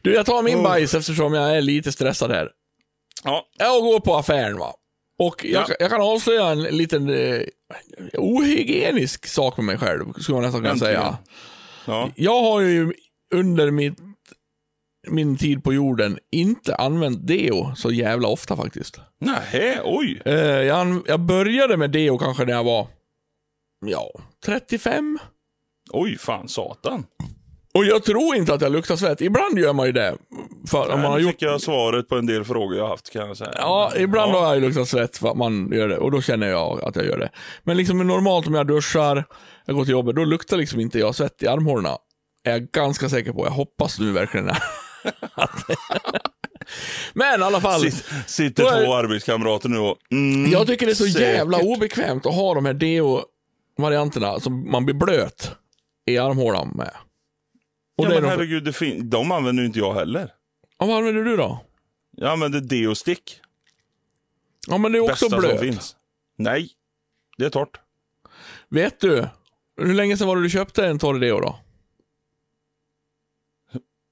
Du, jag tar min Oh. bajs eftersom jag är lite stressad här. Ja, Jag går på affären va. Och jag, Ja. jag kan avslöja en liten eh, ohygienisk sak med mig själv, skulle man nästan kunna Äntligen. säga. ja. Jag har ju under mitt, min tid på jorden inte använt deo så jävla ofta faktiskt. Nej, oj. Eh, jag, jag började med deo kanske när jag var, ja, 35. Oj, fan satan. Och jag tror inte att jag luktar svett. Ibland gör man ju det. För om man har gjort fick jag svaret på en del frågor jag haft kan jag säga. Ja, ibland ja. har jag luktat svett för att man gör det och då känner jag att jag gör det. Men liksom normalt om jag duschar, jag går till jobbet, då luktar liksom inte jag svett i armhålorna. Är jag ganska säker på. Jag hoppas nu verkligen (laughs) Men i alla fall. Sitt, sitter Då är- två arbetskamrater nu och... Mm, Jag tycker det är så säkert. jävla obekvämt att ha de här deo-varianterna som man blir blöt i armhålan med. Och Ja, det är men de, herregud, det fin- de använder ju inte jag heller. Ja, vad använder du då? Jag använder deo-stick. Ja, men det är också Bästa som blöt. finns. Nej, det är torrt. Vet du, hur länge sedan var det du köpte en torr deo då?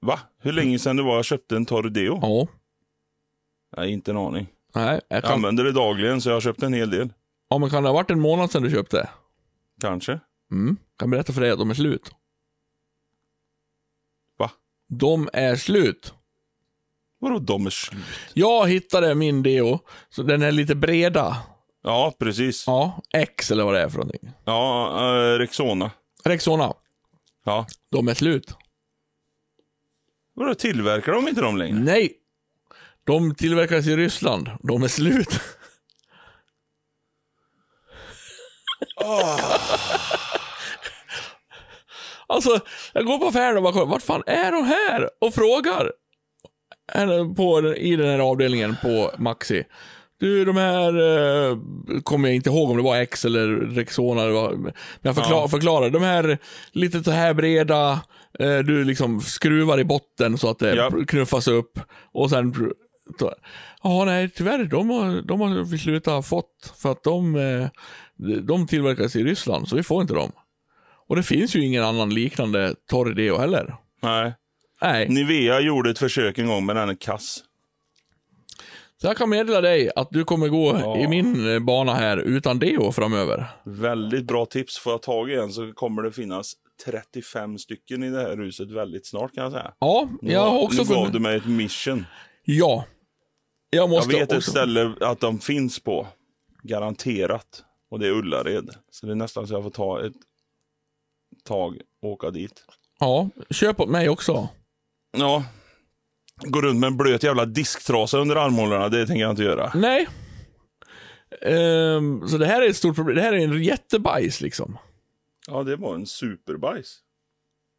Va? Hur länge sedan det var jag köpte en torr deo? Ja. Nej, inte en aning. Nej, jag Jag kan, använder det dagligen så jag har köpt en hel del. ja, men kan det ha varit en månad sedan du köpte? Kanske. Mm. Kan berätta för dig att de är slut. Va? De är slut. Vadå de är slut? Jag hittade min deo, så den är lite breda. Ja, precis. Ja, X eller vad det är för någonting. Ja, eh, Rexona. Rexona, Ja. de är slut. Vadå, tillverkar de inte dem längre? Nej. De tillverkas i Ryssland. De är slut. Alltså, jag går på affären och bara kollar, vart fan är de här? Och frågar. På, I den här avdelningen på Maxi. Du, de här, eh, kommer jag inte ihåg om det var X eller Rexona. eller vad, Men jag förklar, Ja. förklarar. De här lite så här breda, eh, du liksom skruvar i botten så att det Ja. knuffas upp. Och sen... Ja, nej, tyvärr. De har, de har vi slutat fått. För att de, eh, de tillverkas i Ryssland, så vi får inte dem. Och det finns ju ingen annan liknande torr deo heller. Nej. Nej. Nivea gjorde ett försök en gång, men den är kass. Så jag kan meddela dig att du kommer gå Ja. i min eh, bana här utan deo framöver. Väldigt bra tips. Får jag tag i en så kommer det finnas 35 stycken i det här huset väldigt snart kan jag säga. Ja, jag har också nu gav funnit... du mig ett mission. Ja. Jag Jag måste vet ett också... ställe att de finns på. Garanterat. Och det är Ullared. Så det är nästan så jag får ta ett tag och åka dit. Ja, köp åt mig också. Ja. Gå runt med en blöt jävla disktrasa under armhålorna, det tänker jag inte göra. Nej. Ehm, så det här är ett stort problem. Det här är en jättebajs liksom. Ja, det var en superbajs.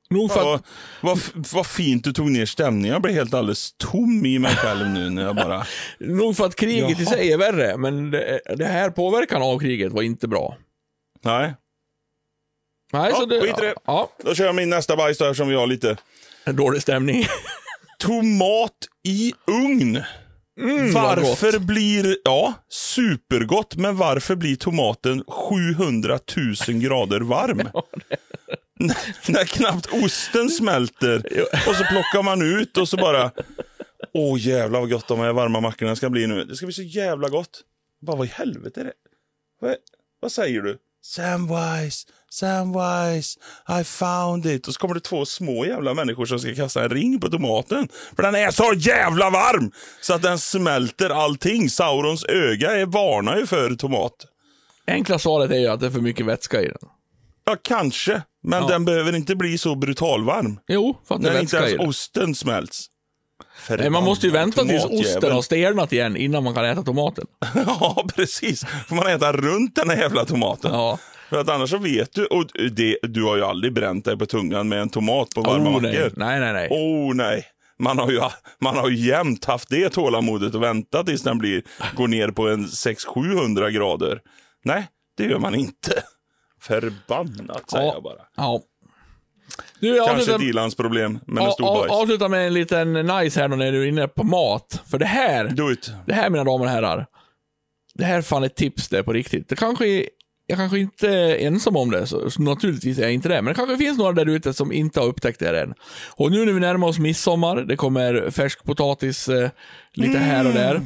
Nog för Ja, att... vad, vad fint du tog ner stämningen. Jag blev helt alldeles tom i mig själv nu när jag bara... (laughs) Nog för att kriget i Jaha. sig är värre, men det, det här påverkan av kriget var inte bra. Nej, Nej, Ja, så det, skit i det. Ja, då kör jag min nästa bajs då eftersom vi har lite dålig stämning. (laughs) tomat i ugn. Mm, varför blir, ja, supergott, men varför blir tomaten 700 000 grader varm? (laughs) (laughs) När knappt osten smälter och så plockar man ut och så bara, åh jävlar vad gott de här varma mackorna ska bli nu. Det ska bli så jävla gott. Bara vad i helvete är det? Vad, vad säger du? Samwise, Samwise, I found it. Och så kommer det två små jävla människor som ska kasta en ring på tomaten. För den är så jävla varm! Så att den smälter allting. Saurons öga är varnar ju för tomat. Enkla svaret är ju att det är för mycket vätska i den. Ja, kanske. Men Ja. den behöver inte bli så brutalvarm. Jo, för att det är När inte vätska i ens den. osten smälts. Nej, man måste ju vänta tills osten har stelnat igen innan man kan äta tomaten. (laughs) Ja, precis. Får man äta runt den här jävla tomaten. Ja. För att annars så vet du, och det, du har ju aldrig bränt dig på tungan med en tomat på varma Oh, nej. mackor. nej, nej, nej. Oh nej. Man har, ju, man har ju jämt haft det tålamodet och väntat tills den blir, går ner på en 600-700 grader. Nej, det gör man inte. Förbannat säger Ja. jag bara. Ja. Du, Kanske ett ilandsproblem, men en stor bajs. avslutar med en liten nice här då när du är inne på mat. För det här, det här mina damer och herrar. Det här är fan ett tips det på riktigt. Det kanske jag kanske inte är ensam om det, så, så naturligtvis är jag inte det. Men det kanske finns några där ute som inte har upptäckt det än. Och nu när vi närmar oss midsommar, det kommer färskpotatis eh, lite här och där.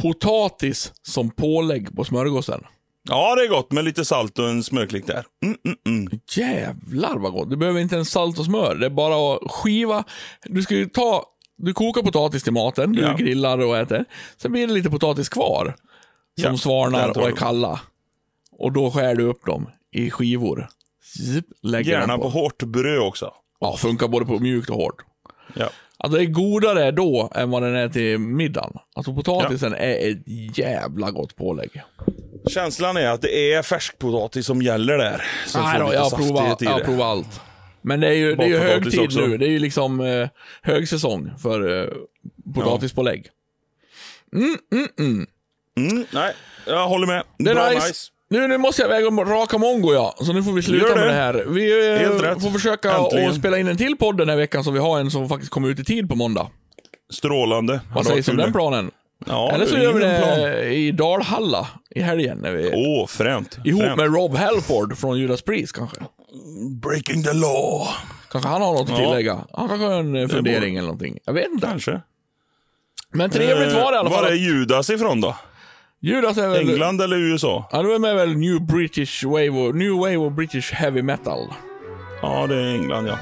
Potatis som pålägg på smörgåsen. Ja, det är gott med lite salt och en smörklick där. Mm, mm, mm. Jävlar vad gott. Du behöver inte ens salt och smör. Det är bara att skiva. Du ska ju ta, du kokar potatis till maten, du Ja. grillar och äter. Sen blir det lite potatis kvar. Som Ja, tar och är kalla. Och då skär du upp dem i skivor. Zip, lägger Gärna den på hårt bröd också. Ja, funkar både på mjukt och hårt. Ja. Alltså det är godare då än vad den är till middagen. Alltså potatisen är ett jävla gott pålägg. Känslan är att det är färskpotatis som gäller där. Så Nej då, jag har saftighet provat, i jag provat allt. Men det är ju, det är ju högtid också. nu. Det är ju liksom eh, högsäsong för eh, potatispålägg. Mm, nej, jag håller med. Det är Bra nice. nice. Nu, nu måste jag väga om raka mongo ja, så nu får vi sluta Gör med det här. Vi eh, Helt rätt. får försöka Äntligen. att spela in en till podd den här veckan så vi har en som faktiskt kommer ut i tid på måndag. Strålande. Vad sägs om den planen? Ja, Eller så gör vi ingen plan. det i Dalhalla i helgen. När vi, Åh, fränt. ihop fränt. med Rob Halford från Judas Priest kanske. Breaking the law. Kanske han har något att Ja. tillägga. Han kanske har en eh, fundering eller någonting. Jag vet inte. Kanske. Men trevligt var det i alla Eh, Var fall. är Judas ifrån då? Judas är väl... England eller USA? Ja, du är med väl New British Wave of, New Wave of British Heavy Metal. Ja, det är England ja.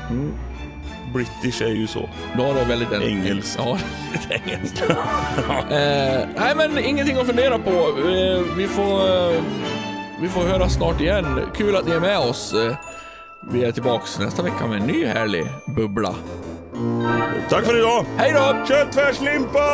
British är ju så. Då har det väldigt en, Engelskt. Ja, (laughs) lite engelskt. eh, nej, men ingenting att fundera på. Eh, vi, får, eh, vi får höra snart igen. Kul att ni är med oss. Eh, vi är tillbaks nästa vecka med en ny härlig bubbla. Tack för idag! Hej då! Köttfärslimpa!